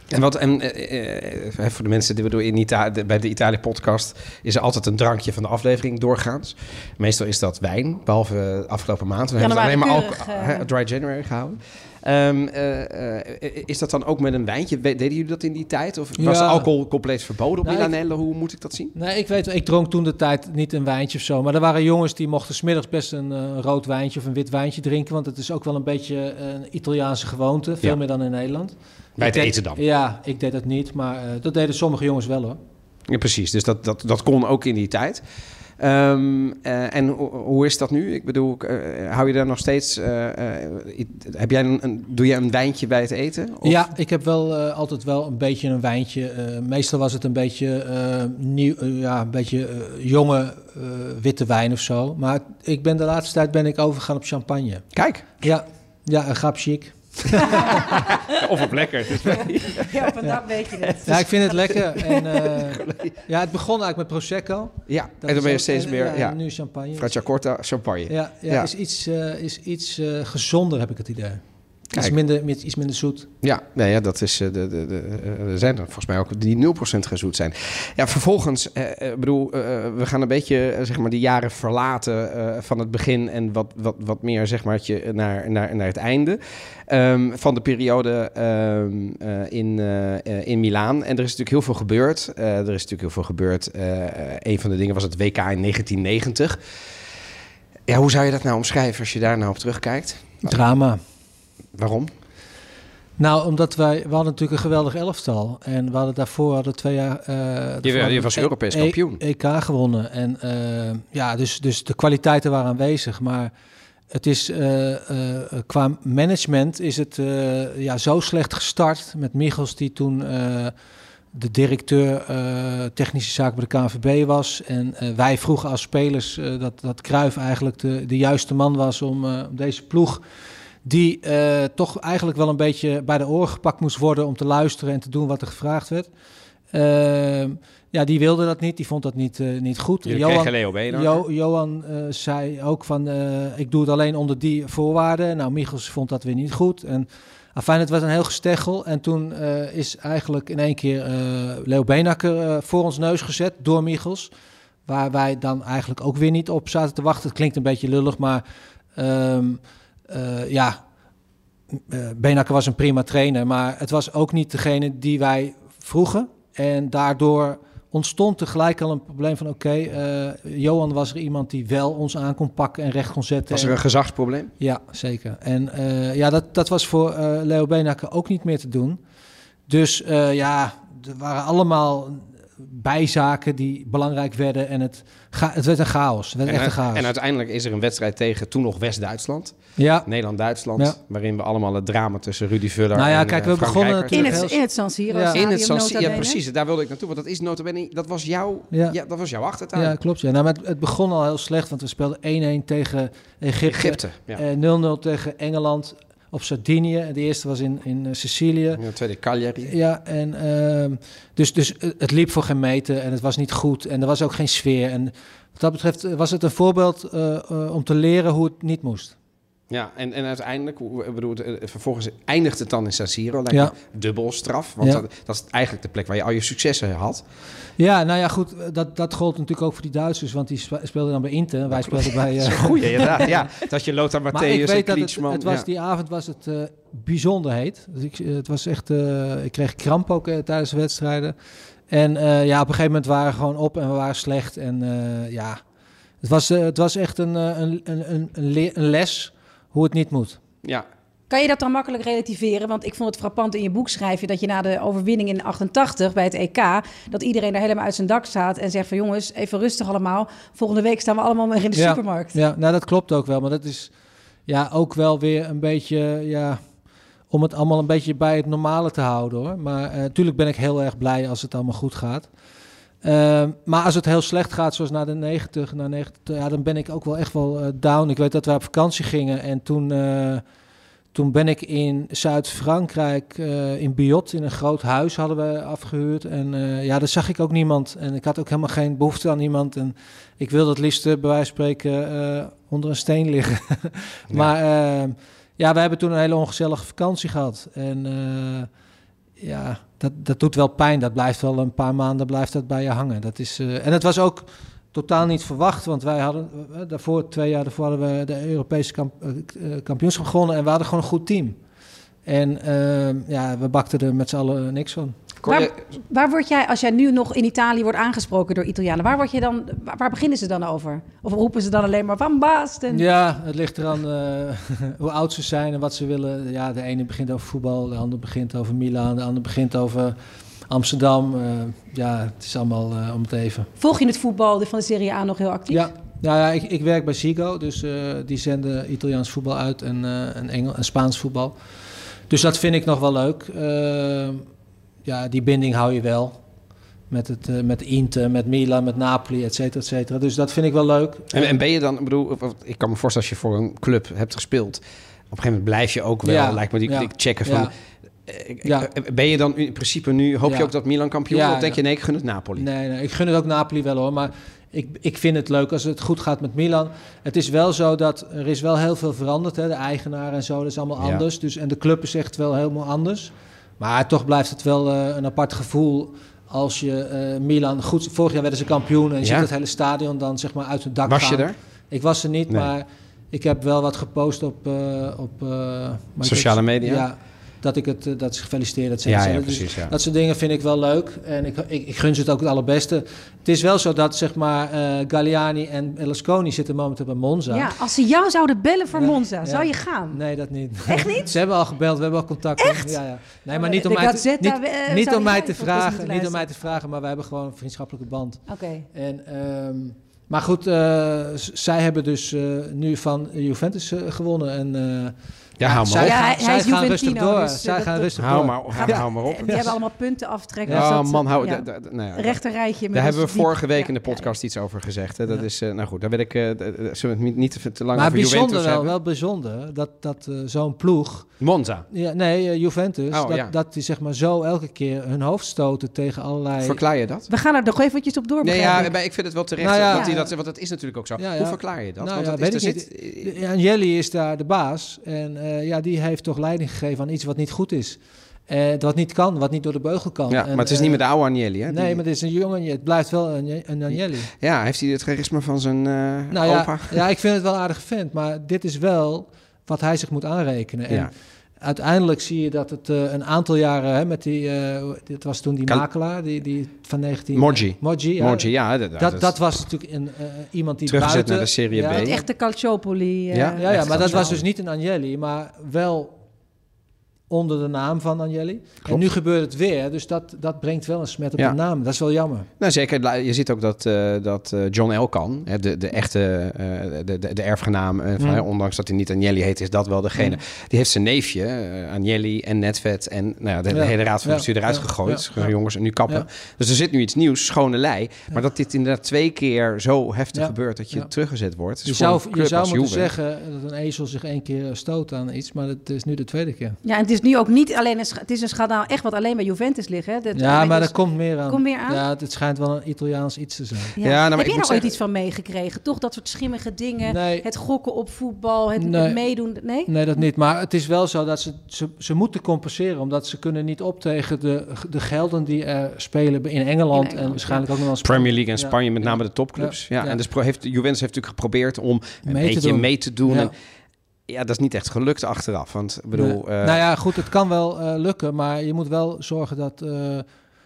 En wat, en eh, eh, voor de mensen die we doen in Ita bij de Italië-podcast is er altijd een drankje van de aflevering doorgaans. Meestal is dat wijn, behalve afgelopen maand. We hebben het alleen maar eh. hè, dry January gehouden. Ehm, eh, eh, is dat dan ook met een wijntje? Deden jullie dat in die tijd? Of was Ja. alcohol compleet verboden op Nou, Milanello? Hoe moet ik dat zien? Nee, ik weet, ik dronk toen de tijd niet een wijntje of zo. Maar er waren jongens die mochten smiddags best een eh, rood wijntje of een wit wijntje drinken. Want het is ook wel een beetje een Italiaanse gewoonte. Veel Ja. meer dan in Nederland. Bij het deed- eten dan? Ja, ik deed dat niet. Maar dat deden sommige jongens wel hoor. Ja, precies. Dus dat, dat, dat kon ook in die tijd. Ehm, eh, en ho- hoe is dat nu? Ik bedoel, eh, hou je daar nog steeds... eh, heb jij een, een- doe jij een wijntje bij het eten? Of- Ja, ik heb wel altijd wel een beetje een wijntje. Meestal was het een beetje, nieuw, ja, een beetje jonge witte wijn of zo. Maar ik ben de laatste tijd ben ik overgegaan op champagne. Kijk. Ja, ja een grap chic. Of op lekker. [laughs] Ja, vandaag weet je het. Ja, ik vind het lekker. En, eh, ja, het begon eigenlijk met Prosecco. Ja, Dat en dan ben je steeds meer... Ja, Ja, en nu champagne. Fracciacorta, champagne. Ja, ja, Ja. is iets, eh, is iets eh, gezonder, heb ik het idee. Iets Kijk. minder, met iets minder zoet. Ja, nee, ja dat is, eh, de, de, de, eh, er zijn er volgens mij ook die 0% gezoet zijn. Ja, vervolgens, eh, eh, bedoel, eh, we gaan een beetje zeg maar die jaren verlaten eh, van het begin en wat, wat, wat meer zeg maar het je naar, naar, naar het einde ehm, van de periode ehm, eh, in, in Milaan. En er is natuurlijk heel veel gebeurd. Eh, er is natuurlijk heel veel gebeurd. Een van de dingen was het WK in 1990. Ja, hoe zou je dat nou omschrijven als je daar nou op terugkijkt? Drama. Waarom? Nou, omdat wij, we hadden natuurlijk een geweldig elftal. En we hadden daarvoor hadden twee jaar... eh, Je, je was E- Europees E- kampioen. EK gewonnen. En eh, ja, dus, dus de kwaliteiten waren aanwezig. Maar het is eh, qua management is het ja, zo slecht gestart met Michels die toen de directeur technische zaken bij de KNVB was. En wij vroegen als spelers dat, dat Cruijff eigenlijk de, de juiste man was om, om deze ploeg die eh, toch eigenlijk wel een beetje bij de oren gepakt moest worden om te luisteren en te doen wat er gevraagd werd. Ehm, Ja, die wilde dat niet. Die vond dat niet, eh, niet goed. Jullie kregen Leo. Jo- Johan zei ook van, ik doe het alleen onder die voorwaarden. Nou, Michels vond dat weer niet goed. En afijn, het was een heel gesteggel. En toen is eigenlijk in één keer Leo Beenhakker eh, voor ons neus gezet door Michels. Waar wij dan eigenlijk ook weer niet op zaten te wachten. Het klinkt een beetje lullig, maar ehm, eh, ja, uh, Benakker was een prima trainer, maar het was ook niet degene die wij vroegen. En daardoor ontstond tegelijk al een probleem van oké, eh, Johan was er iemand die wel ons aan kon pakken en recht kon zetten. Was er En- een gezagsprobleem? ja, zeker. En ja, dat, dat was voor Leo Benakker ook niet meer te doen. Dus ja, er waren allemaal bijzaken die belangrijk werden en het, het werd een chaos. Het werd En, echt een chaos. en uiteindelijk is er een wedstrijd tegen toen nog West-Duitsland. ja, Nederland-Duitsland. Ja. Waarin we allemaal het drama tussen Rudy Vuller Nou ja, en kijk, eh, we Frank begonnen In het, in het San Siro Ja. In het San Siro, ja precies, daar wilde ik naartoe. Want dat is notabene, dat was jouw, ja. Ja. dat was jouw achtertuin. ja, klopt. Ja. Nou, maar het, het begon al heel slecht, want we speelden 1-1 tegen Egypte. Egypte, ja. eh, 0-0 tegen Engeland op Sardinië. En de eerste was in, in eh, Sicilië. De tweede Cagliari. Ja, en ehm, dus, dus eh, het liep voor geen meter en het was niet goed en er was ook geen sfeer. En wat dat betreft eh, was het een voorbeeld om te leren hoe het niet moest. Ja, en, en uiteindelijk, bedoel, het, eh, vervolgens eindigt het dan in San Siro. Lijkt Ja. dubbel straf. Want Ja. dat, dat is eigenlijk de plek waar je al je successen had. Ja, nou ja, goed, eh, dat, dat gold natuurlijk ook voor die Duitsers, want die spe- speelden dan bij Inter. Wij speelden bij... [laughs] eh, Goeie, [laughs] inderdaad. Ja, dat je Lothar Maar ik Matthäus en dat het, was, ja. die avond was het bijzonder heet. Dus ik, het was echt, ik kreeg kramp ook tijdens de wedstrijden. En ja, op een gegeven moment waren we gewoon op en we waren slecht. En ja, het was, het was echt een, een, een, een les hoe het niet moet. Ja, Kan je dat dan makkelijk relativeren? Want ik vond het frappant in je boek schrijf je dat je na de overwinning in 88 bij het EK... dat iedereen daar helemaal uit zijn dak staat en zegt van... jongens, even rustig allemaal. Volgende week staan we allemaal weer in de ja, supermarkt. Ja, nou dat klopt ook wel. Maar dat is ja, ook wel weer een beetje, ja, om het allemaal een beetje bij het normale te houden hoor. Maar natuurlijk ben ik heel erg blij als het allemaal goed gaat. Ehm, maar als het heel slecht gaat, zoals na de 90, na 90 ja, dan ben ik ook wel echt wel eh, down. Ik weet dat we op vakantie gingen en toen, eh, toen ben ik in Zuid-Frankrijk, eh, in Biot, in een groot huis hadden we afgehuurd. En ja, daar zag ik ook niemand. En ik had ook helemaal geen behoefte aan iemand. En ik wilde het liefst bij wijze van spreken onder een steen liggen. [laughs] maar eh, ja, we hebben toen een hele ongezellige vakantie gehad. En ja, dat, dat doet wel pijn. Dat blijft wel een paar maanden blijft dat bij je hangen. Dat is, eh, en het was ook totaal niet verwacht, want wij hadden eh, daarvoor, twee jaar daarvoor hadden we de Europese kamp, eh, eh, kampioenschap gewonnen en we hadden gewoon een goed team. En eh, ja, we bakten er met z'n allen niks van. Je- Waar, waar word jij, als jij nu nog in Italië wordt aangesproken door Italianen... waar, word je dan, waar, waar beginnen ze dan over? Of roepen ze dan alleen maar van Basten? Ja, het ligt eraan eh, [laughs] hoe oud ze zijn en wat ze willen. Ja, de ene begint over voetbal, de ander begint over Milaan, de ander begint over Amsterdam. Eh, ja, het is allemaal eh, om het even. Volg je het voetbal van de Serie A nog heel actief? Ja, nou ja, ik, ik werk bij Zigo, dus die zenden Italiaans voetbal uit en, en, Engel, en Spaans voetbal. Dus dat vind ik nog wel leuk. Eh, ja, die binding hou je wel. Met, het, eh, met Inter, met Milan, met Napoli, et cetera, et cetera. Dus dat vind ik wel leuk. En, en ben je dan, ik bedoel, ik kan me voorstellen als je voor een club hebt gespeeld, op een gegeven moment blijf je ook wel, Ja, lijkt me, die, ja, checken van, ja. eh, Ja. ik- ben je dan in principe nu, hoop je Ja. ook dat Milan kampioen wordt? Of denk je, nee, ik gun het Napoli? Nee, nee, ik gun het ook Napoli wel hoor. Maar ik, ik vind het leuk als het goed gaat met Milan. Het is wel zo dat er is wel heel veel veranderd. Hè? De eigenaar en zo, dat is allemaal anders. Dus, en de club is echt wel helemaal anders. Maar toch blijft het wel eh, een apart gevoel als je eh, Milan... Goed, vorig jaar werden ze kampioen en je Ja. ziet het hele stadion dan zeg maar uit het dak Was je er? Ik was er niet, Nee. maar ik heb wel wat gepost op... eh, op Sociale media? Ja, dat ik het, eh, dat ze gefeliciteerd Ja, cetera. ja, Dus precies, ja. Dat soort dingen vind ik wel leuk. En ik, ik, ik gun ze het ook het allerbeste. Het is wel zo dat zeg maar eh Galliani en Berlusconi zitten momenteel bij Monza. Ja, als ze jou zouden bellen voor Ja, Monza, ja. zou je gaan? Nee, dat niet. Echt niet? [laughs] Ze hebben al gebeld, we hebben al contact. Echt? Ja, ja. Nee, maar Oh, niet om mij te, niet, eh, niet om mij te vragen, niet om mij te vragen, maar we hebben gewoon een vriendschappelijke band. Oké. En, ehm, maar goed, eh, zij hebben dus eh, nu van Juventus gewonnen. En, eh, Ja, hou maar zij op. Ja, hij- hij zij is gaan rustig door. dus, eh, zij dat- gaan rustig Hou door. maar, hou, hou maar op. En die hebben allemaal punten aftrekken. dus Ja, dat, man, hou... ja. da- da- nou ja, Rechter rijtje. met Daar hebben we die- vorige week ja, in de ja, podcast iets over gezegd. Hè? Dat Ja. is, eh, nou goed, daar wil ik, eh, d- zullen we het niet te, lang Maar over bijzonder Juventus wel, hebben? wel bijzonder dat, dat zo'n ploeg... Monza. Ja, nee, Juventus, Oh, dat, ja. dat die zeg maar zo elke keer hun hoofd stoten tegen allerlei... Verklaar je dat? We gaan er nog eventjes op door. Nee, ja, ik. maar ik vind het wel terecht. Nou dat hij Ja. dat, want dat is natuurlijk ook zo. Hoe verklaar je dat? Nou want ja, dat weet is, ik er zit, niet. Ja, En Jelly is daar de baas. En eh, ja, die heeft toch leiding gegeven aan iets wat niet goed is. Eh wat niet kan, wat niet door de beugel kan. ja, En, maar het is eh, niet met de oude Agnelli, hè? Nee, Die- maar het is een jongen. Het blijft wel een, een Agnelli. Ja, heeft hij het charisma van zijn eh Nou ja, opa? ja, ik vind het wel aardig vent. Maar dit is wel wat hij zich moet aanrekenen. En Ja. Uiteindelijk zie je dat het eh, een aantal jaren... Hè, met die, eh, dit was toen die makelaar, die, die van 19... Morgi. Morgi, ja. Morgi, ja. Dat, Dat, dat was natuurlijk een, eh, iemand die Teruggezet buiten... naar de Serie B. Ja, Het echte Calciopoli. eh, Ja? Ja, ja, maar dat was dus niet een Agnelli, maar wel onder de naam van Agnelli. En nu gebeurt het weer, dus dat, dat brengt wel een smet op Ja. de naam. Dat is wel jammer. Nou, zeker. Je ziet ook dat, eh, dat eh, John Elkan, hè, de, de echte eh, de, de, de erfgenaam, eh, van, Mm. hè, ondanks dat hij niet Agnelli heet, is dat wel degene. Mm. Die heeft zijn neefje, Agnelli en Netvet en nou ja, de, Ja. hele raad van Ja. bestuur eruit Ja. gegooid. Ja. Gewoon, Ja. Jongens, en nu kappen. Ja. Dus er zit nu iets nieuws, schone lei. Maar dat dit inderdaad twee keer zo heftig Ja. gebeurt dat je Ja. teruggezet wordt. Je zou, je zou moeten zeggen dat een ezel zich één keer stoot aan iets, maar het is nu de tweede keer. Ja, en het is nu ook niet alleen een, sch- het is een schandaal echt wat alleen bij Juventus ligt. Hè? Dat, Ja, maar dus- er komt meer aan. Komt meer aan? Ja, het, het schijnt wel een Italiaans iets te zijn. Ja. Ja, nou, maar Heb ik jij moet er ooit iets van meegekregen? Toch dat soort schimmige dingen? Nee. Het gokken op voetbal, het, Nee. het meedoen? Nee? Nee, dat niet. Maar het is wel zo dat ze, ze, ze moeten compenseren. Omdat ze kunnen niet op tegen de, de gelden die er spelen in Engeland. Engeland, en waarschijnlijk ook nog wel in Premier League en Ja. Spanje, met name de topclubs. Ja, Ja. En dus heeft, Juventus heeft natuurlijk geprobeerd om een Mee beetje doen. mee te doen. Ja. En, ja, dat is niet echt gelukt achteraf. Want ik bedoel, Nee. eh, nou ja, goed, het kan wel eh, lukken, maar je moet wel zorgen dat eh,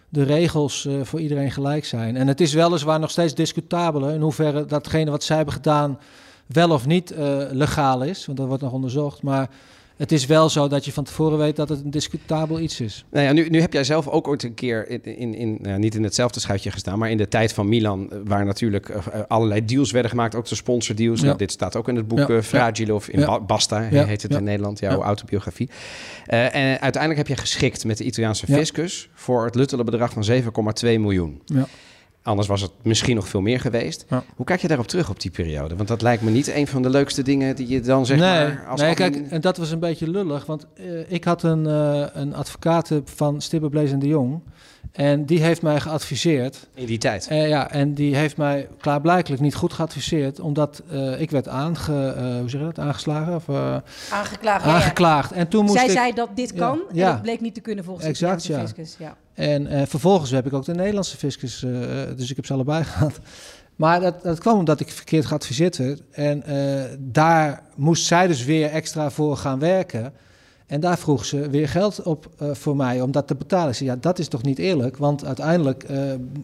de regels voor iedereen gelijk zijn. En het is weliswaar nog steeds discutabel hè, in hoeverre datgene wat zij hebben gedaan wel of niet legaal is, want dat wordt nog onderzocht. Maar het is wel zo dat je van tevoren weet dat het een discutabel iets is. Nou ja, nu, nu heb jij zelf ook ooit een keer, in, in, in, nou, niet in hetzelfde schuitje gestaan, maar in de tijd van Milan, eh, waar natuurlijk eh, eh, allerlei deals werden gemaakt, ook de sponsordeals. Ja. Nou, dit staat ook in het boek Ja. Fragile of in Ja. Basta, heet het in Nederland, jouw autobiografie. En uiteindelijk heb je geschikt met de Italiaanse fiscus voor het luttele bedrag van 7,2 miljoen. Ja. Anders was het misschien nog veel meer geweest. Ja. Hoe kijk je daarop terug op die periode? Want dat lijkt me niet een van de leukste dingen die je dan zeg nee, maar... Als nee admin- kijk, en dat was een beetje lullig, want eh, ik had een, eh, een advocaat van Stibbe Blaze en de Jong. En die heeft mij geadviseerd. In die tijd. Eh, ja, en die heeft mij klaarblijkelijk niet goed geadviseerd, omdat eh, ik werd aange, eh, hoe zeg je dat, aangeslagen of eh, Aangeklaagd. ja, ja. aangeklaagd. En toen moest Zij ik, zei dat dit Ja, kan en ja. dat bleek niet te kunnen volgens Exact, de ja. fiscus. Ja. En eh, vervolgens heb ik ook de Nederlandse fiscus, eh, dus ik heb ze allebei [laughs] gehad. Maar dat, dat kwam omdat ik verkeerd geadviseerd werd. En eh, daar moest zij dus weer extra voor gaan werken. En daar vroeg ze weer geld op eh, voor mij om dat te betalen. Ik zei, ja, dat is toch niet eerlijk? Want uiteindelijk eh,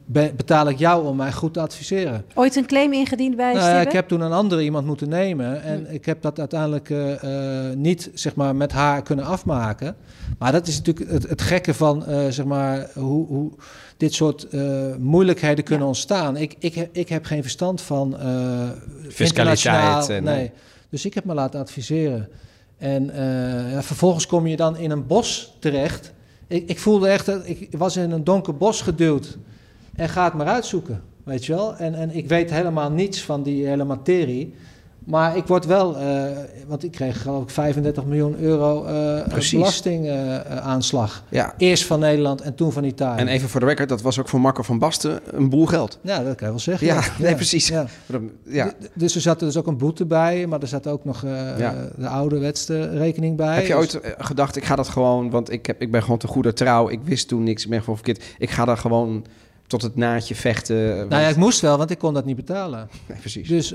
be- betaal ik jou om mij goed te adviseren. Ooit een claim ingediend bij Nou, ja, ik heb toen een andere iemand moeten nemen. En ik heb dat uiteindelijk eh, eh, niet zeg maar, met haar kunnen afmaken. Maar dat is natuurlijk het, het gekke van eh, zeg maar, hoe, hoe dit soort eh, moeilijkheden kunnen ontstaan. Ik, ik, heb- ik heb geen verstand van eh Fiscaliteit en, nee. Dus ik heb me laten adviseren. En eh, vervolgens kom je dan in een bos terecht. Ik, ik voelde echt dat ik was in een donker bos geduwd. En ga het maar uitzoeken, weet je wel. En, en ik weet helemaal niets van die hele materie. Maar ik word wel, eh, want ik kreeg geloof ik 35 miljoen euro Precies. belastingaanslag. Ja. Eerst van Nederland en toen van Italië. En even voor de record, dat was ook voor Marco van Basten een boel geld. Ja, dat kan je wel zeggen. Ja, nee, precies. Ja. Dus er zat er dus ook een boete bij, maar er zat ook nog eh, de ouderwetse rekening bij. Heb je Dus- ooit gedacht, ik ga dat gewoon, want ik, heb, ik ben gewoon te goede trouw. Ik wist toen niks, ik ben gewoon verkeerd. Ik ga daar gewoon tot het naadje vechten. Nou ja, ik moest wel, want ik kon dat niet betalen. Nee, precies. Dus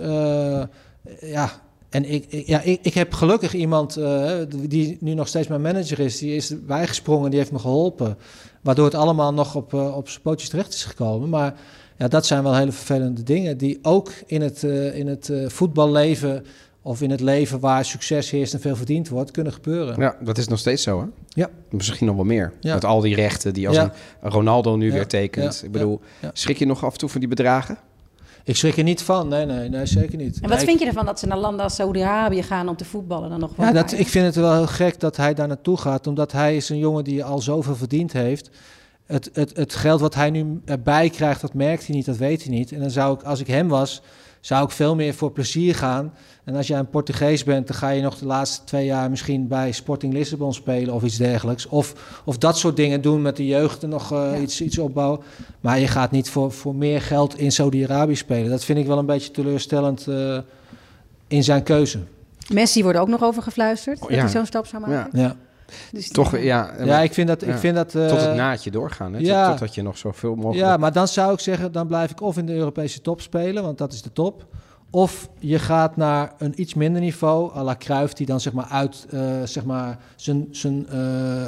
ja, en ik, ik- ja, ik, ik heb gelukkig iemand eh, die nu nog steeds mijn manager is, die is bijgesprongen, die heeft me geholpen. Waardoor het allemaal nog op, eh, op zijn pootjes terecht is gekomen. Maar ja, dat zijn wel hele vervelende dingen die ook in het, eh, in het eh, voetballeven of in het leven waar succes heerst en veel verdiend wordt, kunnen gebeuren. Ja, dat is nog steeds zo, hè? Ja. Misschien nog wel meer. Ja. Met al die rechten die als Ja. een Ronaldo nu Ja, weer tekent. Ik bedoel, schrik je nog af en toe van die bedragen? Ik schrik er niet van, nee, nee, nee zeker niet. En wat vind je ervan dat ze naar landen als Saudi-Arabië gaan om te voetballen dan nog wel? Ja, dat, ik vind het wel heel gek dat hij daar naartoe gaat, omdat hij is een jongen die al zoveel verdiend heeft. Het, het, het geld wat hij nu erbij krijgt, dat merkt hij niet, dat weet hij niet. En dan zou ik, als ik hem was, zou ik veel meer voor plezier gaan. En als jij een Portugees bent, dan ga je nog de laatste twee jaar misschien bij Sporting Lissabon spelen of iets dergelijks. Of, of dat soort dingen doen met de jeugd en nog eh, Ja. iets, iets opbouwen. Maar je gaat niet voor, voor meer geld in Saudi-Arabië spelen. Dat vind ik wel een beetje teleurstellend eh, in zijn keuze. Messi wordt ook nog over gefluisterd, dat ja. hij zo'n stap zou maken. Ja, Dus Toch, ja. ja ik vind dat... Ik Ja. vind dat eh, tot het naadje doorgaan, hè? Tot- ja. Totdat je nog zoveel mogelijk... Ja, maar dan zou ik zeggen, dan blijf ik of in de Europese top spelen, want dat is de top. Of je gaat naar een iets minder niveau, à la Cruijff, die dan zeg maar uit eh, zeg maar zijn, zijn, eh,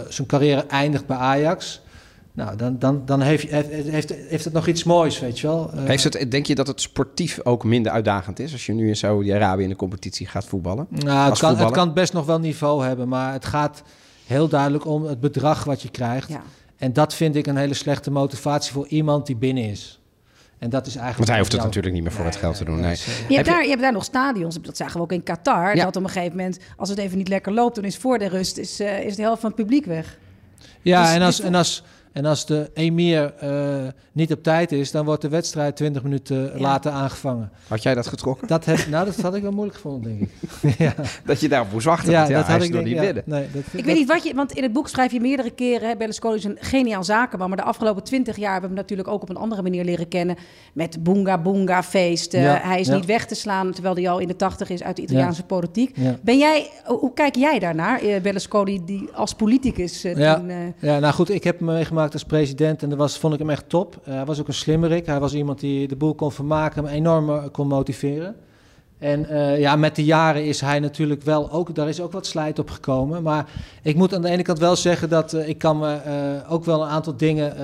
zijn carrière eindigt bij Ajax. Nou, dan, dan, dan heeft, heeft, heeft, heeft het nog iets moois, weet je wel. Eh, Heeft het, denk je dat het sportief ook minder uitdagend is als je nu in Saudi-Arabië in de competitie gaat voetballen? nou, het, kan, het kan best nog wel niveau hebben, maar het gaat heel duidelijk om het bedrag wat je krijgt. Ja. En dat vind ik een hele slechte motivatie voor iemand die binnen is. En dat is eigenlijk. Want hij hoeft het jouw- natuurlijk niet meer voor het geld te doen. Nee. Je Heb hebt, daar, je hebt daar nog stadions, dat zagen we ook in Qatar. Ja. Dat op een gegeven moment, als het even niet lekker loopt, dan is voor de rust is, eh, is de helft van het publiek weg. Ja, Dus en, als, en, als, en als de emir eh, niet op tijd is, dan wordt de wedstrijd 20 minuten Ja. later aangevangen. Had jij dat getrokken? Dat, heb, nou, dat had ik wel moeilijk gevonden, denk ik. [laughs] [laughs] ja, Dat je daarop moest wachten? ja, dat had is ik nog niet ja, binnen. Nee, dat, Ik dat- weet niet wat je, want in het boek schrijf je meerdere keren. hè, Berlusconi is een geniaal zakenman, maar de afgelopen twintig jaar hebben we hem natuurlijk ook op een andere manier leren kennen. Met boonga boonga feesten. Ja, hij is ja. niet weg te slaan, terwijl hij al in de tachtig is uit de Italiaanse politiek. Ja. Ben jij, hoe kijk jij daarnaar, eh, Berlusconi, die als politicus eh, Ja. toen... eh, Ja, nou goed, ik heb hem als president en dat was, vond ik hem echt top. Eh, hij was ook een slimmerik. Hij was iemand die de boel kon vermaken, hem enorm eh, kon motiveren. En eh, ja, met de jaren is hij natuurlijk wel ook, daar is ook wat slijt op gekomen. Maar ik moet aan de ene kant wel zeggen dat ik kan me ook wel een aantal dingen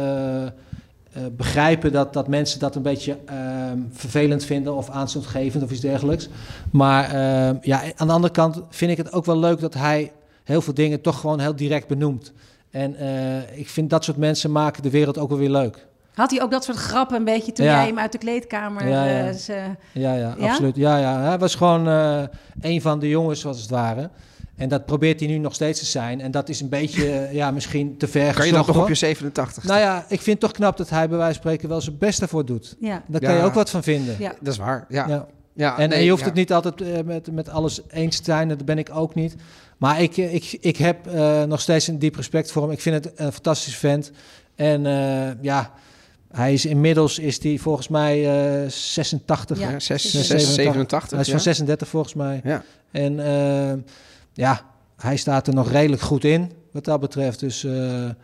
begrijpen dat, dat mensen dat een beetje ehm, vervelend vinden of aanstootgevend of iets dergelijks. Maar ehm, ja, aan de andere kant vind ik het ook wel leuk dat hij heel veel dingen toch gewoon heel direct benoemt. En eh, ik vind dat soort mensen maken de wereld ook wel weer leuk. Had hij ook dat soort grappen een beetje toen Ja. jij hem uit de kleedkamer... Ja, ja. eh, ze- Ja, ja, Ja? absoluut. Ja, ja. Hij was gewoon eh, een van de jongens, zoals het ware. En dat probeert hij nu nog steeds te zijn. En dat is een beetje, [laughs] ja, misschien te ver Kan je dat nog op je 87? Nou ja, ik vind het toch knap dat hij bij wijze van spreken wel zijn best ervoor doet. ja. Daar Ja. kan je ook wat van vinden. Ja. Dat is waar, ja. Ja. ja. En, nee, en je hoeft ja. het niet altijd met, met alles eens te zijn, dat ben ik ook niet. Maar ik, eh, ik, ik heb eh, nog steeds een diep respect voor hem. Ik vind het een fantastische vent. En eh, ja, hij is inmiddels, is hij volgens mij eh 86. Ja. Ja, zes- Ja, zes- 87. 87. Hij is ja. van 36 volgens mij. Ja. En eh, ja, hij staat er nog redelijk goed in, wat dat betreft. Dus eh,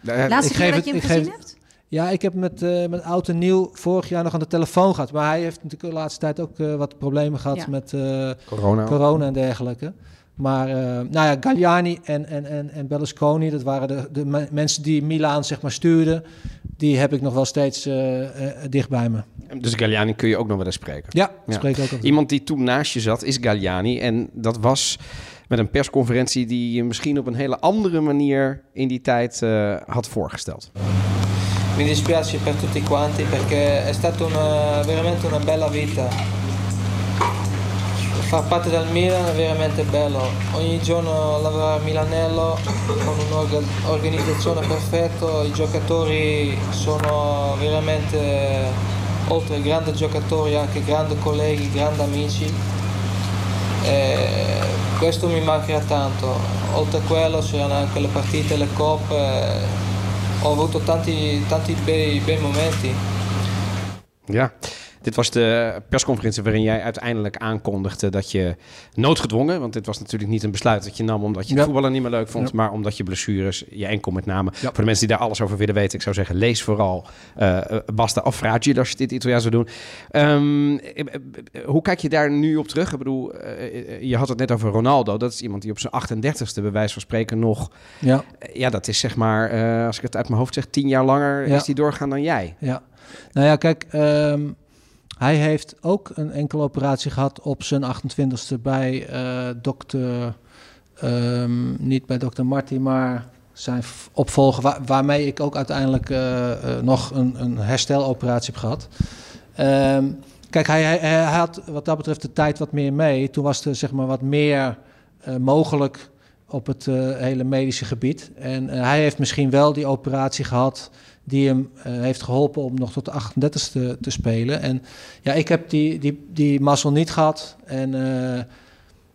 Laatste Ik keer geef dat je hem ik gezien geef- hebt? ja, ik heb met, eh met Oud en Nieuw vorig jaar nog aan de telefoon gehad. Maar hij heeft natuurlijk de laatste tijd ook eh, wat problemen gehad Ja. met eh, Corona. corona en dergelijke. Maar eh, nou ja, Galliani en, en, en, en Berlusconi, dat waren de, de me- mensen die Milaan zeg maar stuurden. Die heb ik nog wel steeds eh, eh, dicht bij me. Dus Galliani kun je ook nog wel eens spreken. Ja, Ja. spreek ook over. Iemand die toen naast je zat is Galliani. En dat was met een persconferentie die je misschien op een hele andere manier in die tijd eh, had voorgesteld. Mi dispiace per tutti quanti perché è stata una, veramente una bella vita. Far parte del Milan è veramente bello. Ogni giorno lavorare a Milanello con un'organizzazione perfetta, i giocatori sono veramente, oltre grandi giocatori, anche grandi colleghi, grandi amici. E questo mi mancherà tanto. Oltre a quello c'erano anche le partite, le coppe. Ho avuto tanti, tanti bei, bei momenti. Ja, dit was de persconferentie waarin jij uiteindelijk aankondigde dat je noodgedwongen, want dit was natuurlijk niet een besluit dat je nam omdat je het Ja. voetballen niet meer leuk vond, Ja. maar omdat je blessures, je enkel met name. Ja. Voor de mensen die daar alles over willen weten, ik zou zeggen, lees vooral uh, Basta of Fragile als je dit Italiaans zou doen. Um, hoe kijk je daar nu op terug? Ik bedoel, uh, je had het net over Ronaldo. Dat is iemand die op zijn 38ste bij wijze van spreken nog... Ja, ja dat is zeg maar, uh, als ik het uit mijn hoofd zeg, tien jaar langer is die doorgaan dan jij. ja. Nou ja, kijk, ehm, hij heeft ook een enkele operatie gehad op zijn 28ste bij eh, dokter, ehm, niet bij dokter Marty, maar zijn opvolger, waar- waarmee ik ook uiteindelijk eh, eh, nog een, een hersteloperatie heb gehad. Ehm, Kijk, hij, hij, hij had wat dat betreft de tijd wat meer mee. Toen was er zeg maar wat meer mogelijk op het hele medische gebied. En hij heeft misschien wel die operatie gehad die hem eh, heeft geholpen om nog tot de 38ste te spelen. En ja, ik heb die, die, die mazzel niet gehad. En eh,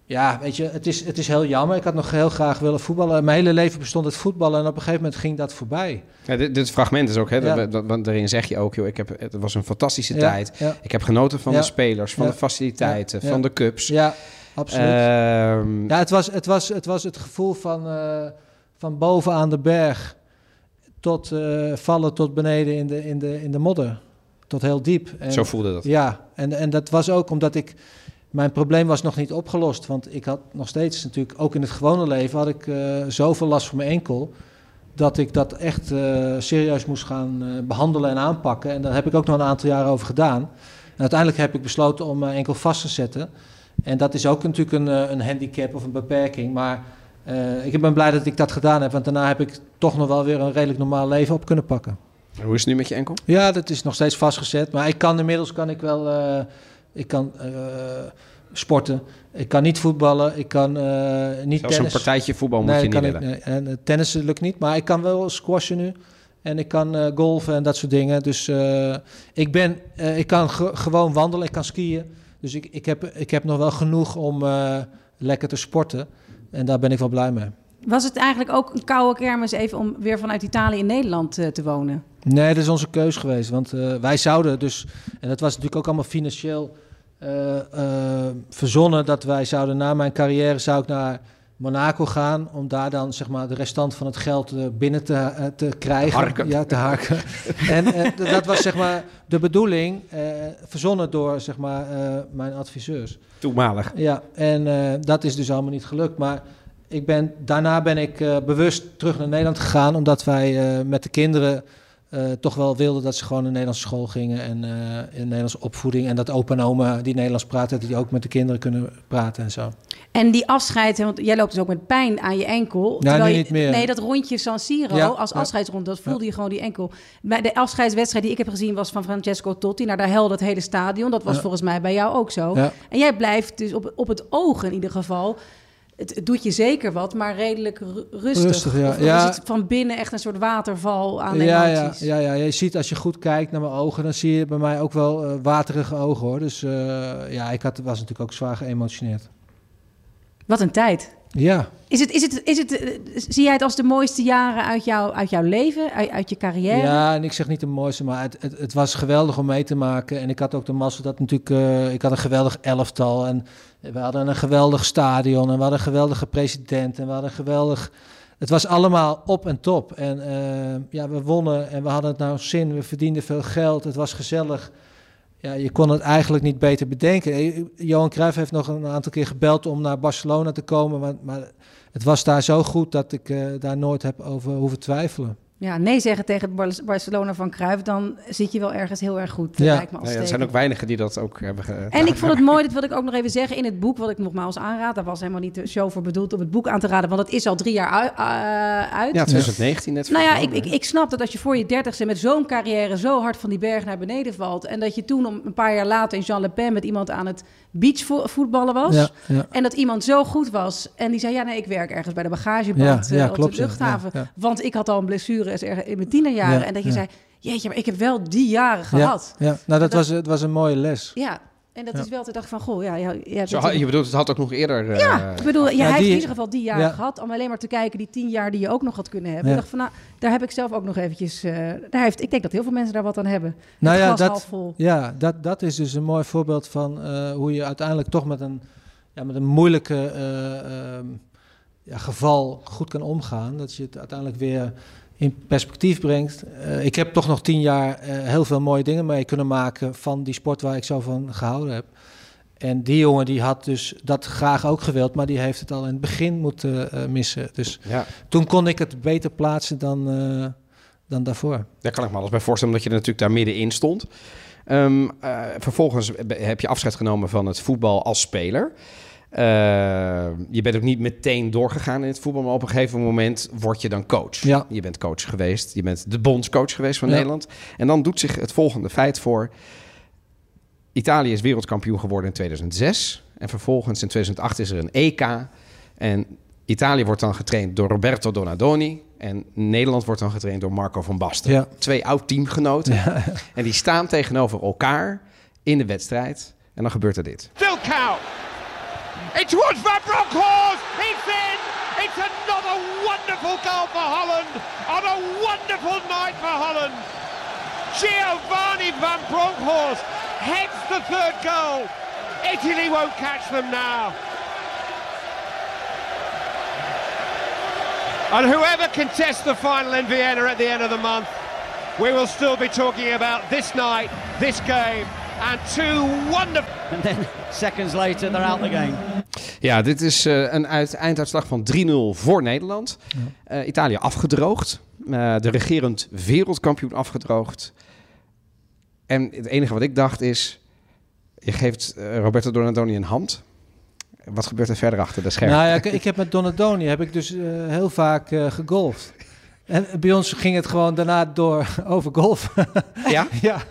ja, weet je, het is, het is heel jammer. Ik had nog heel graag willen voetballen. Mijn hele leven bestond het voetballen en op een gegeven moment ging dat voorbij. Ja, dit, dit fragment is ook, hè, Ja. dat- dat- want daarin zeg je ook, joh, ik heb, het was een fantastische Ja, tijd. ja. Ik heb genoten van de spelers, van de faciliteiten, van de cups. Ja, absoluut. Ehm, Ja, het was het, was, het, was het gevoel van, eh, van boven aan de berg tot eh, vallen tot beneden in de, in, de, in de modder. Tot heel diep. En, Zo voelde dat. Ja, en, en dat was ook omdat ik... Mijn probleem was nog niet opgelost. Want ik had nog steeds natuurlijk, ook in het gewone leven... had ik eh, zoveel last van mijn enkel... dat ik dat echt eh, serieus moest gaan eh, behandelen en aanpakken. En daar heb ik ook nog een aantal jaren over gedaan. En uiteindelijk heb ik besloten om mijn enkel vast te zetten. En dat is ook natuurlijk een, een handicap of een beperking. Maar eh, ik ben blij dat ik dat gedaan heb. Want daarna heb ik toch nog wel weer een redelijk normaal leven op kunnen pakken. En Hoe is het nu met je enkel? Ja, dat is nog steeds vastgezet. Maar ik kan inmiddels kan ik wel eh, ik kan, eh, sporten. Ik kan niet voetballen. Ik kan niet Zelfs een tennis. partijtje voetbal moet nee, je dat niet willen. ik, nee. En tennissen lukt niet. Maar ik kan wel squashen nu. En ik kan golfen en dat soort dingen. Dus ik, ben, ik kan ge- gewoon wandelen. Ik kan skiën. Dus ik, ik, heb, ik heb nog wel genoeg om lekker te sporten. En daar ben ik wel blij mee. Was het eigenlijk ook een koude kermis even om weer vanuit Italië in Nederland eh, te wonen? Nee, dat is onze keus geweest. Want eh, wij zouden dus, en dat was natuurlijk ook allemaal financieel eh, verzonnen, dat wij zouden na mijn carrière zou ik naar Monaco gaan om daar dan zeg maar de restant van het geld eh, binnen te, eh, te krijgen. Harken. Ja, te harken. [laughs] en eh, dat was zeg maar de bedoeling, eh, verzonnen door zeg maar mijn adviseurs. Toenmalig. Ja, en dat is dus allemaal niet gelukt. Maar ik ben, daarna ben ik bewust terug naar Nederland gegaan, omdat wij met de kinderen eh, toch wel wilden dat ze gewoon naar Nederlandse school gingen en eh, in Nederlandse opvoeding. En dat opa en oma die Nederlands praten, dat die ook met de kinderen kunnen praten en zo. En die afscheid, hè, want jij loopt dus ook met pijn aan je enkel. Je, niet meer. Nee, dat rondje San Siro Ja, als afscheidsrond, dat voelde je gewoon die enkel. Bij de afscheidswedstrijd die ik heb gezien was van Francesco Totti. Nou, daar helde het hele stadion. Dat was Ja. volgens mij bij jou ook zo. En jij blijft dus op, op het oog in ieder geval. Het, het doet je zeker wat, maar redelijk ru- rustig. Rustig, ja. Of, of Ja. is het van binnen echt een soort waterval aan Ja, ja, emoties? ja, ja, je ziet als je goed kijkt naar mijn ogen, dan zie je bij mij ook wel eh, waterige ogen hoor. Dus eh, ja, ik had, was natuurlijk ook zwaar geëmotioneerd. Wat een tijd. Ja. Is het, is het, is het, eh, zie jij het als de mooiste jaren uit, jou, uit jouw leven, uit, uit je carrière? Ja, en ik zeg niet de mooiste, maar het, het, het was geweldig om mee te maken. En ik had ook de massa dat natuurlijk, ik had een geweldig elftal. En we hadden een geweldig stadion en we hadden een geweldige president. En we hadden geweldig... Het was allemaal op en top. En eh, ja, we wonnen en we hadden het ons zin. We verdienden veel geld. Het was gezellig. Ja, je kon het eigenlijk niet beter bedenken. Eh, Johan Cruijff heeft nog een aantal keer gebeld om naar Barcelona te komen. Maar, maar het was daar zo goed dat ik eh, daar nooit heb over hoeven twijfelen. Ja, nee zeggen tegen Barcelona van Cruijff, dan zit je wel ergens heel erg goed. Ja. Lijkt me als Nee, er zijn ook weinigen die dat ook hebben ge- En ik vond het mooi, dat wil ik ook nog even zeggen, in het boek, wat ik nogmaals aanraad, daar was helemaal niet de show voor bedoeld om het boek aan te raden, want het is al drie jaar uh, uit. Ja, 2019 net. Nou ja, ik, ik, ik snap dat als je voor je dertigste met zo'n carrière zo hard van die berg naar beneden valt. En dat je toen om een paar jaar later in Jean Le Pen met iemand aan het beachvoetballen was. Ja, ja. En dat iemand zo goed was. En die zei, ja nee, ik werk ergens bij de bagageband Ja, eh, op klopt, de luchthaven. Want ik had al een blessure in mijn tienerjaren. Ja, en dat je zei, jeetje, maar ik heb wel die jaren gehad. Ja, ja. nou dat, Dat- was, het was een mooie les. Ja, en dat Ja. is wel te dacht van, goh, ja, ja, ja, Zo, dat- had- je bedoelt, het had ook nog eerder... eh, ja, ik bedoel, ja, Ja, hij heeft in ieder geval die jaren ja. gehad. Om alleen maar te kijken, die tien jaar die je ook nog had kunnen hebben. Ja. Ik dacht van, nou, daar heb ik zelf ook nog eventjes... eh, daar heeft, ik denk dat heel veel mensen daar wat aan hebben. Nou Het ja, glas dat, half vol. ja dat, dat is dus een mooi voorbeeld van eh, hoe je uiteindelijk toch met een, ja, met een moeilijke eh, ehm, ja, geval goed kan omgaan. Dat je het uiteindelijk weer in perspectief brengt. Eh, ik heb toch nog tien jaar eh, heel veel mooie dingen mee kunnen maken van die sport waar ik zo van gehouden heb. En die jongen die had dus dat graag ook gewild, maar die heeft het al in het begin moeten eh, missen. Dus ja, toen kon ik het beter plaatsen dan, dan daarvoor. daar kan ik me alles bij voorstellen, omdat je er natuurlijk daar middenin stond. Ehm, eh, vervolgens heb je afscheid genomen van het voetbal als speler. Eh, je bent ook niet meteen doorgegaan in het voetbal, maar op een gegeven moment word je dan coach. Ja. Je bent coach geweest, je bent de bondscoach geweest van Ja. Nederland. En dan doet zich het volgende feit voor. Italië is wereldkampioen geworden in 2006. En vervolgens in 2008 is er een EK. En Italië wordt dan getraind door Roberto Donadoni. En Nederland wordt dan getraind door Marco van Basten. Ja. Twee oud-teamgenoten. En die staan tegenover elkaar in de wedstrijd. En dan gebeurt er dit. Still count. It's towards Van Bronckhorst. It's in. It's another wonderful goal for Holland on a wonderful night for Holland. Giovanni Van Bronckhorst heads the third goal. Italy won't catch them now. And whoever contests the final in Vienna at the end of the month, we will still be talking about this night, this game, and two wonderful. And then seconds later, they're out the game. Ja, dit is eh, een uit, einduitslag van 3-0 voor Nederland. Eh, Italië afgedroogd. Eh, de regerend wereldkampioen afgedroogd. En het enige wat ik dacht is... Je geeft Roberto Donadoni een hand. Wat gebeurt er verder achter de schermen? Nou ja, [laughs] ik, ik heb met Donadoni heb ik dus heel vaak gegolfd. En bij ons ging het gewoon daarna door [laughs] over golf. Ja? [laughs] ja,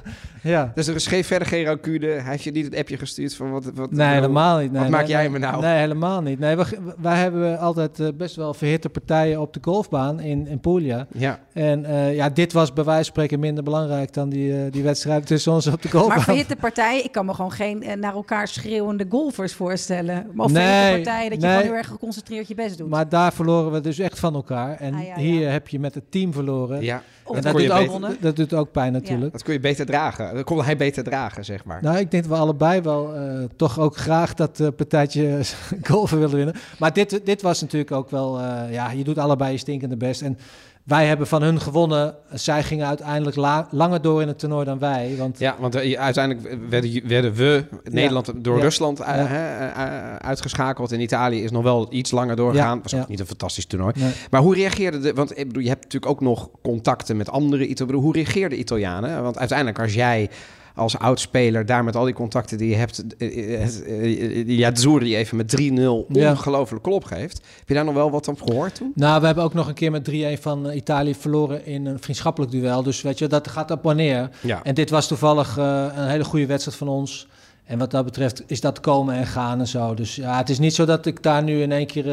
ja. Dus er is geen, verder geen rancune. Hij heeft je niet het appje gestuurd van wat... wat Nee, helemaal niet. Nee, wat nee, maak jij me nou? Nee, helemaal niet. Nee, we, wij hebben altijd eh, best wel verhitte partijen op de golfbaan in, in Puglia. Ja. En eh, ja, dit was bij wijze van spreken minder belangrijk dan die, eh, die wedstrijd tussen ons op de golfbaan. Maar verhitte partijen, ik kan me gewoon geen naar elkaar schreeuwende golfers voorstellen. Of Nee, verhitte partijen dat je gewoon heel erg geconcentreerd je best doet. Maar daar verloren we dus echt van elkaar. En Ah, ja, ja. hier heb je met het team verloren. Ja. Dat doet, ook, beter- dat doet ook pijn natuurlijk. Dat kon je beter dragen. Dat kon hij beter dragen, zeg maar. Nou, ik denk dat we allebei wel eh, toch ook graag dat eh, partijtje [laughs] golven willen winnen. Maar dit, dit was natuurlijk ook wel, eh, ja, je doet allebei je stinkende best. En wij hebben van hun gewonnen. Zij gingen uiteindelijk la- langer door in het toernooi dan wij. Want Ja, want eh, uiteindelijk werden, werden we, Nederland, door Ja. Rusland eh, Ja. hè, eh, uitgeschakeld. En Italië is nog wel iets langer doorgegaan. Was ook niet een fantastisch toernooi. Nee. Maar hoe reageerde de... Want ik bedoel, je hebt natuurlijk ook nog contacten met andere Italianen. Hoe reageerden Italianen? Want uiteindelijk als jij als oudspeler daar met al die contacten die je hebt... eh, eh, eh, die Azzurri even met 3-0 Ja. ongelooflijk klop geeft. Heb je daar nog wel wat van gehoord toen? Nou, we hebben ook nog een keer met 3-1 van Italië verloren in een vriendschappelijk duel. Dus weet je, dat gaat op wanneer. Ja. En dit was toevallig een hele goede wedstrijd van ons. En wat dat betreft is dat komen en gaan en zo. Dus ja, het is niet zo dat ik daar nu in één keer...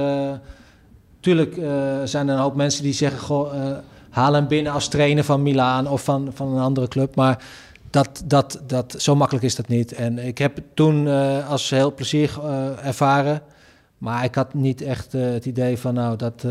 tuurlijk zijn er een hoop mensen die zeggen... Goh, haal hem binnen als trainer van Milaan of van, van een andere club. Maar dat, dat, dat, zo makkelijk is dat niet. En ik heb het toen eh, als heel plezier eh, ervaren... Maar ik had niet echt eh, het idee van, nou, dat,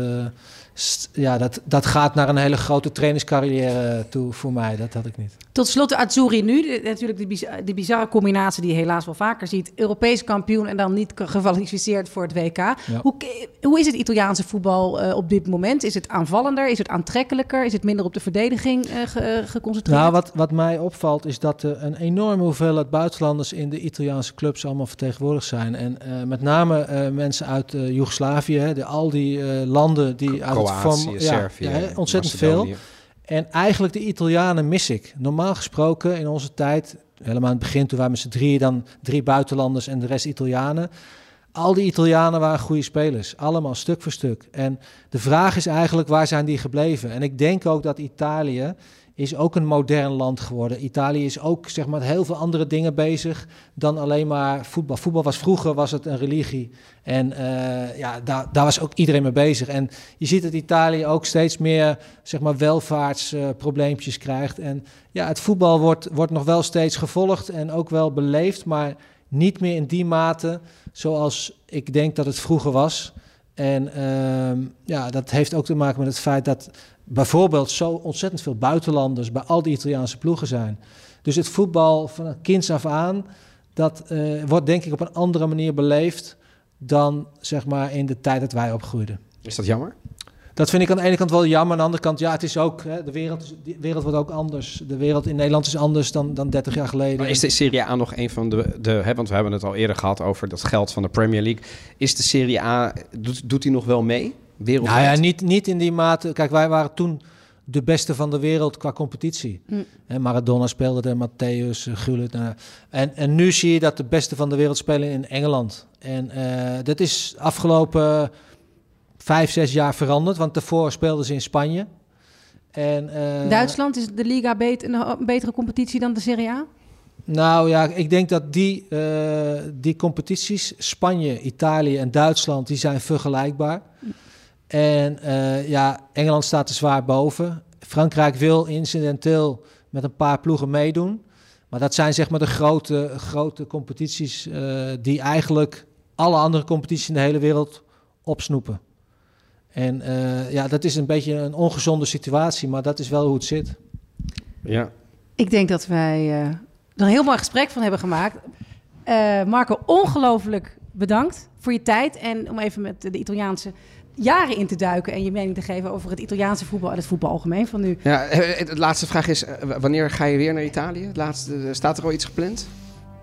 ja, dat, dat gaat naar een hele grote trainingscarrière toe voor mij. Dat had ik niet. Tot slot de Azzurri nu. De- natuurlijk die, biz- die bizarre combinatie die je helaas wel vaker ziet. Europees kampioen en dan niet gekwalificeerd voor het WK. Hoe, hoe is het Italiaanse voetbal eh, op dit moment? Is het aanvallender? Is het aantrekkelijker? Is het minder op de verdediging eh, ge- eh, geconcentreerd? Nou, wat, wat mij opvalt is dat er een enorme hoeveelheid buitenlanders in de Italiaanse clubs allemaal vertegenwoordigd zijn. En eh, met name eh, mensen uit eh, Joegoslavië, hè, de, al die eh, landen die Kroatië, form- Servië, ja, hè, ontzettend veel. En eigenlijk de Italianen mis ik. Normaal gesproken in onze tijd, helemaal aan het begin toen wij met z'n drieën, dan drie buitenlanders en de rest Italianen. Al die Italianen waren goede spelers, allemaal stuk voor stuk. En de vraag is eigenlijk, waar zijn die gebleven? En ik denk ook dat Italië is ook een modern land geworden. Italië is ook zeg maar, heel veel andere dingen bezig dan alleen maar voetbal. Voetbal was vroeger was het een religie. En eh, ja, daar, daar was ook iedereen mee bezig. En je ziet dat Italië ook steeds meer zeg maar, welvaartsprobleempjes krijgt. En ja, het voetbal wordt, wordt nog wel steeds gevolgd en ook wel beleefd, maar niet meer in die mate zoals ik denk dat het vroeger was. En ehm, ja, dat heeft ook te maken met het feit dat bijvoorbeeld zo ontzettend veel buitenlanders bij al die Italiaanse ploegen zijn. Dus het voetbal van kinds af aan, dat eh, wordt denk ik op een andere manier beleefd dan zeg maar in de tijd dat wij opgroeiden. Is dat jammer? Dat vind ik aan de ene kant wel jammer. Aan de andere kant, ja, het is ook, hè, de, wereld is, de wereld wordt ook anders. De wereld in Nederland is anders dan, dan 30 jaar geleden. Maar is de Serie A nog een van de, de hè, want we hebben het al eerder gehad over dat geld van de Premier League. Is de Serie A, doet, doet die nog wel mee? Wereldwijd? Nou ja, niet, niet in die mate. Kijk, wij waren toen de beste van de wereld qua competitie. Mm. Hè, Maradona speelde er, Matthäus, eh, Gullit. nou, en, en nu zie je dat de beste van de wereld spelen in Engeland. En eh, dat is afgelopen vijf, zes jaar veranderd. Want daarvoor speelden ze in Spanje. En, eh, Duitsland is de Liga beter, een betere competitie dan de Serie A? Nou ja, ik denk dat die, uh, die competities, Spanje, Italië en Duitsland, die zijn vergelijkbaar. En uh, ja, Engeland staat er zwaar boven. Frankrijk wil incidenteel met een paar ploegen meedoen. Maar dat zijn zeg maar de grote, grote competities die eigenlijk alle andere competities in de hele wereld opsnoepen. En uh, ja, dat is een beetje een ongezonde situatie, maar dat is wel hoe het zit. Ja. Ik denk dat wij uh, er een heel mooi gesprek van hebben gemaakt. Uh, Marco, ongelooflijk bedankt voor je tijd en om even met de Italiaanse jaren in te duiken en je mening te geven over het Italiaanse voetbal en het voetbal algemeen van nu. Ja, de laatste vraag is: wanneer ga je weer naar Italië? Laatste, staat er al iets gepland?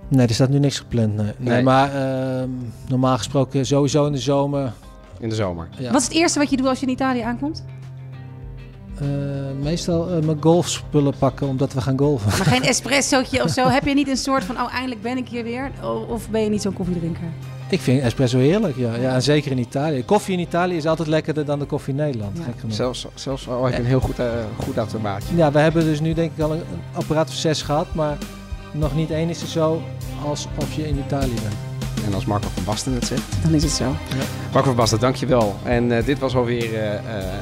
Nee, er staat nu niks gepland. Nee, nee. nee maar uh, normaal gesproken sowieso in de zomer. In de zomer. Ja. Wat is het eerste wat je doet als je in Italië aankomt? Uh, meestal uh, mijn golfspullen pakken omdat we gaan golfen. Maar geen [laughs] espressootje of zo? Heb je niet een soort van, oh eindelijk ben ik hier weer? Of ben je niet zo'n koffiedrinker? Ik vind espresso heerlijk, ja. ja. En zeker in Italië. Koffie in Italië is altijd lekkerder dan de koffie in Nederland. Ja. Gek zelfs, zelfs al heb je een heel goed, uh, goed automaatje. Ja, we hebben dus nu denk ik al een, een apparaat of zes gehad. Maar nog niet één is er zo alsof je in Italië bent. En als Marco van Basten het zegt. Dan is het zo. Ja. Marco van Basten, dankjewel. En uh, dit was alweer uh,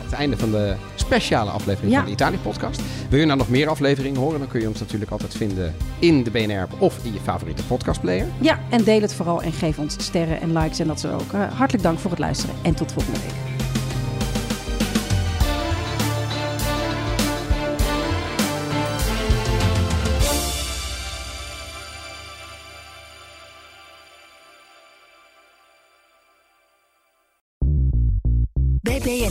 het einde van de speciale aflevering ja. van de Italië-podcast. Wil je nou nog meer afleveringen horen, dan kun je ons natuurlijk altijd vinden in de BNR of in je favoriete podcastplayer. Ja, en deel het vooral en geef ons sterren en likes en dat zo ook. hartelijk dank voor het luisteren en tot volgende week.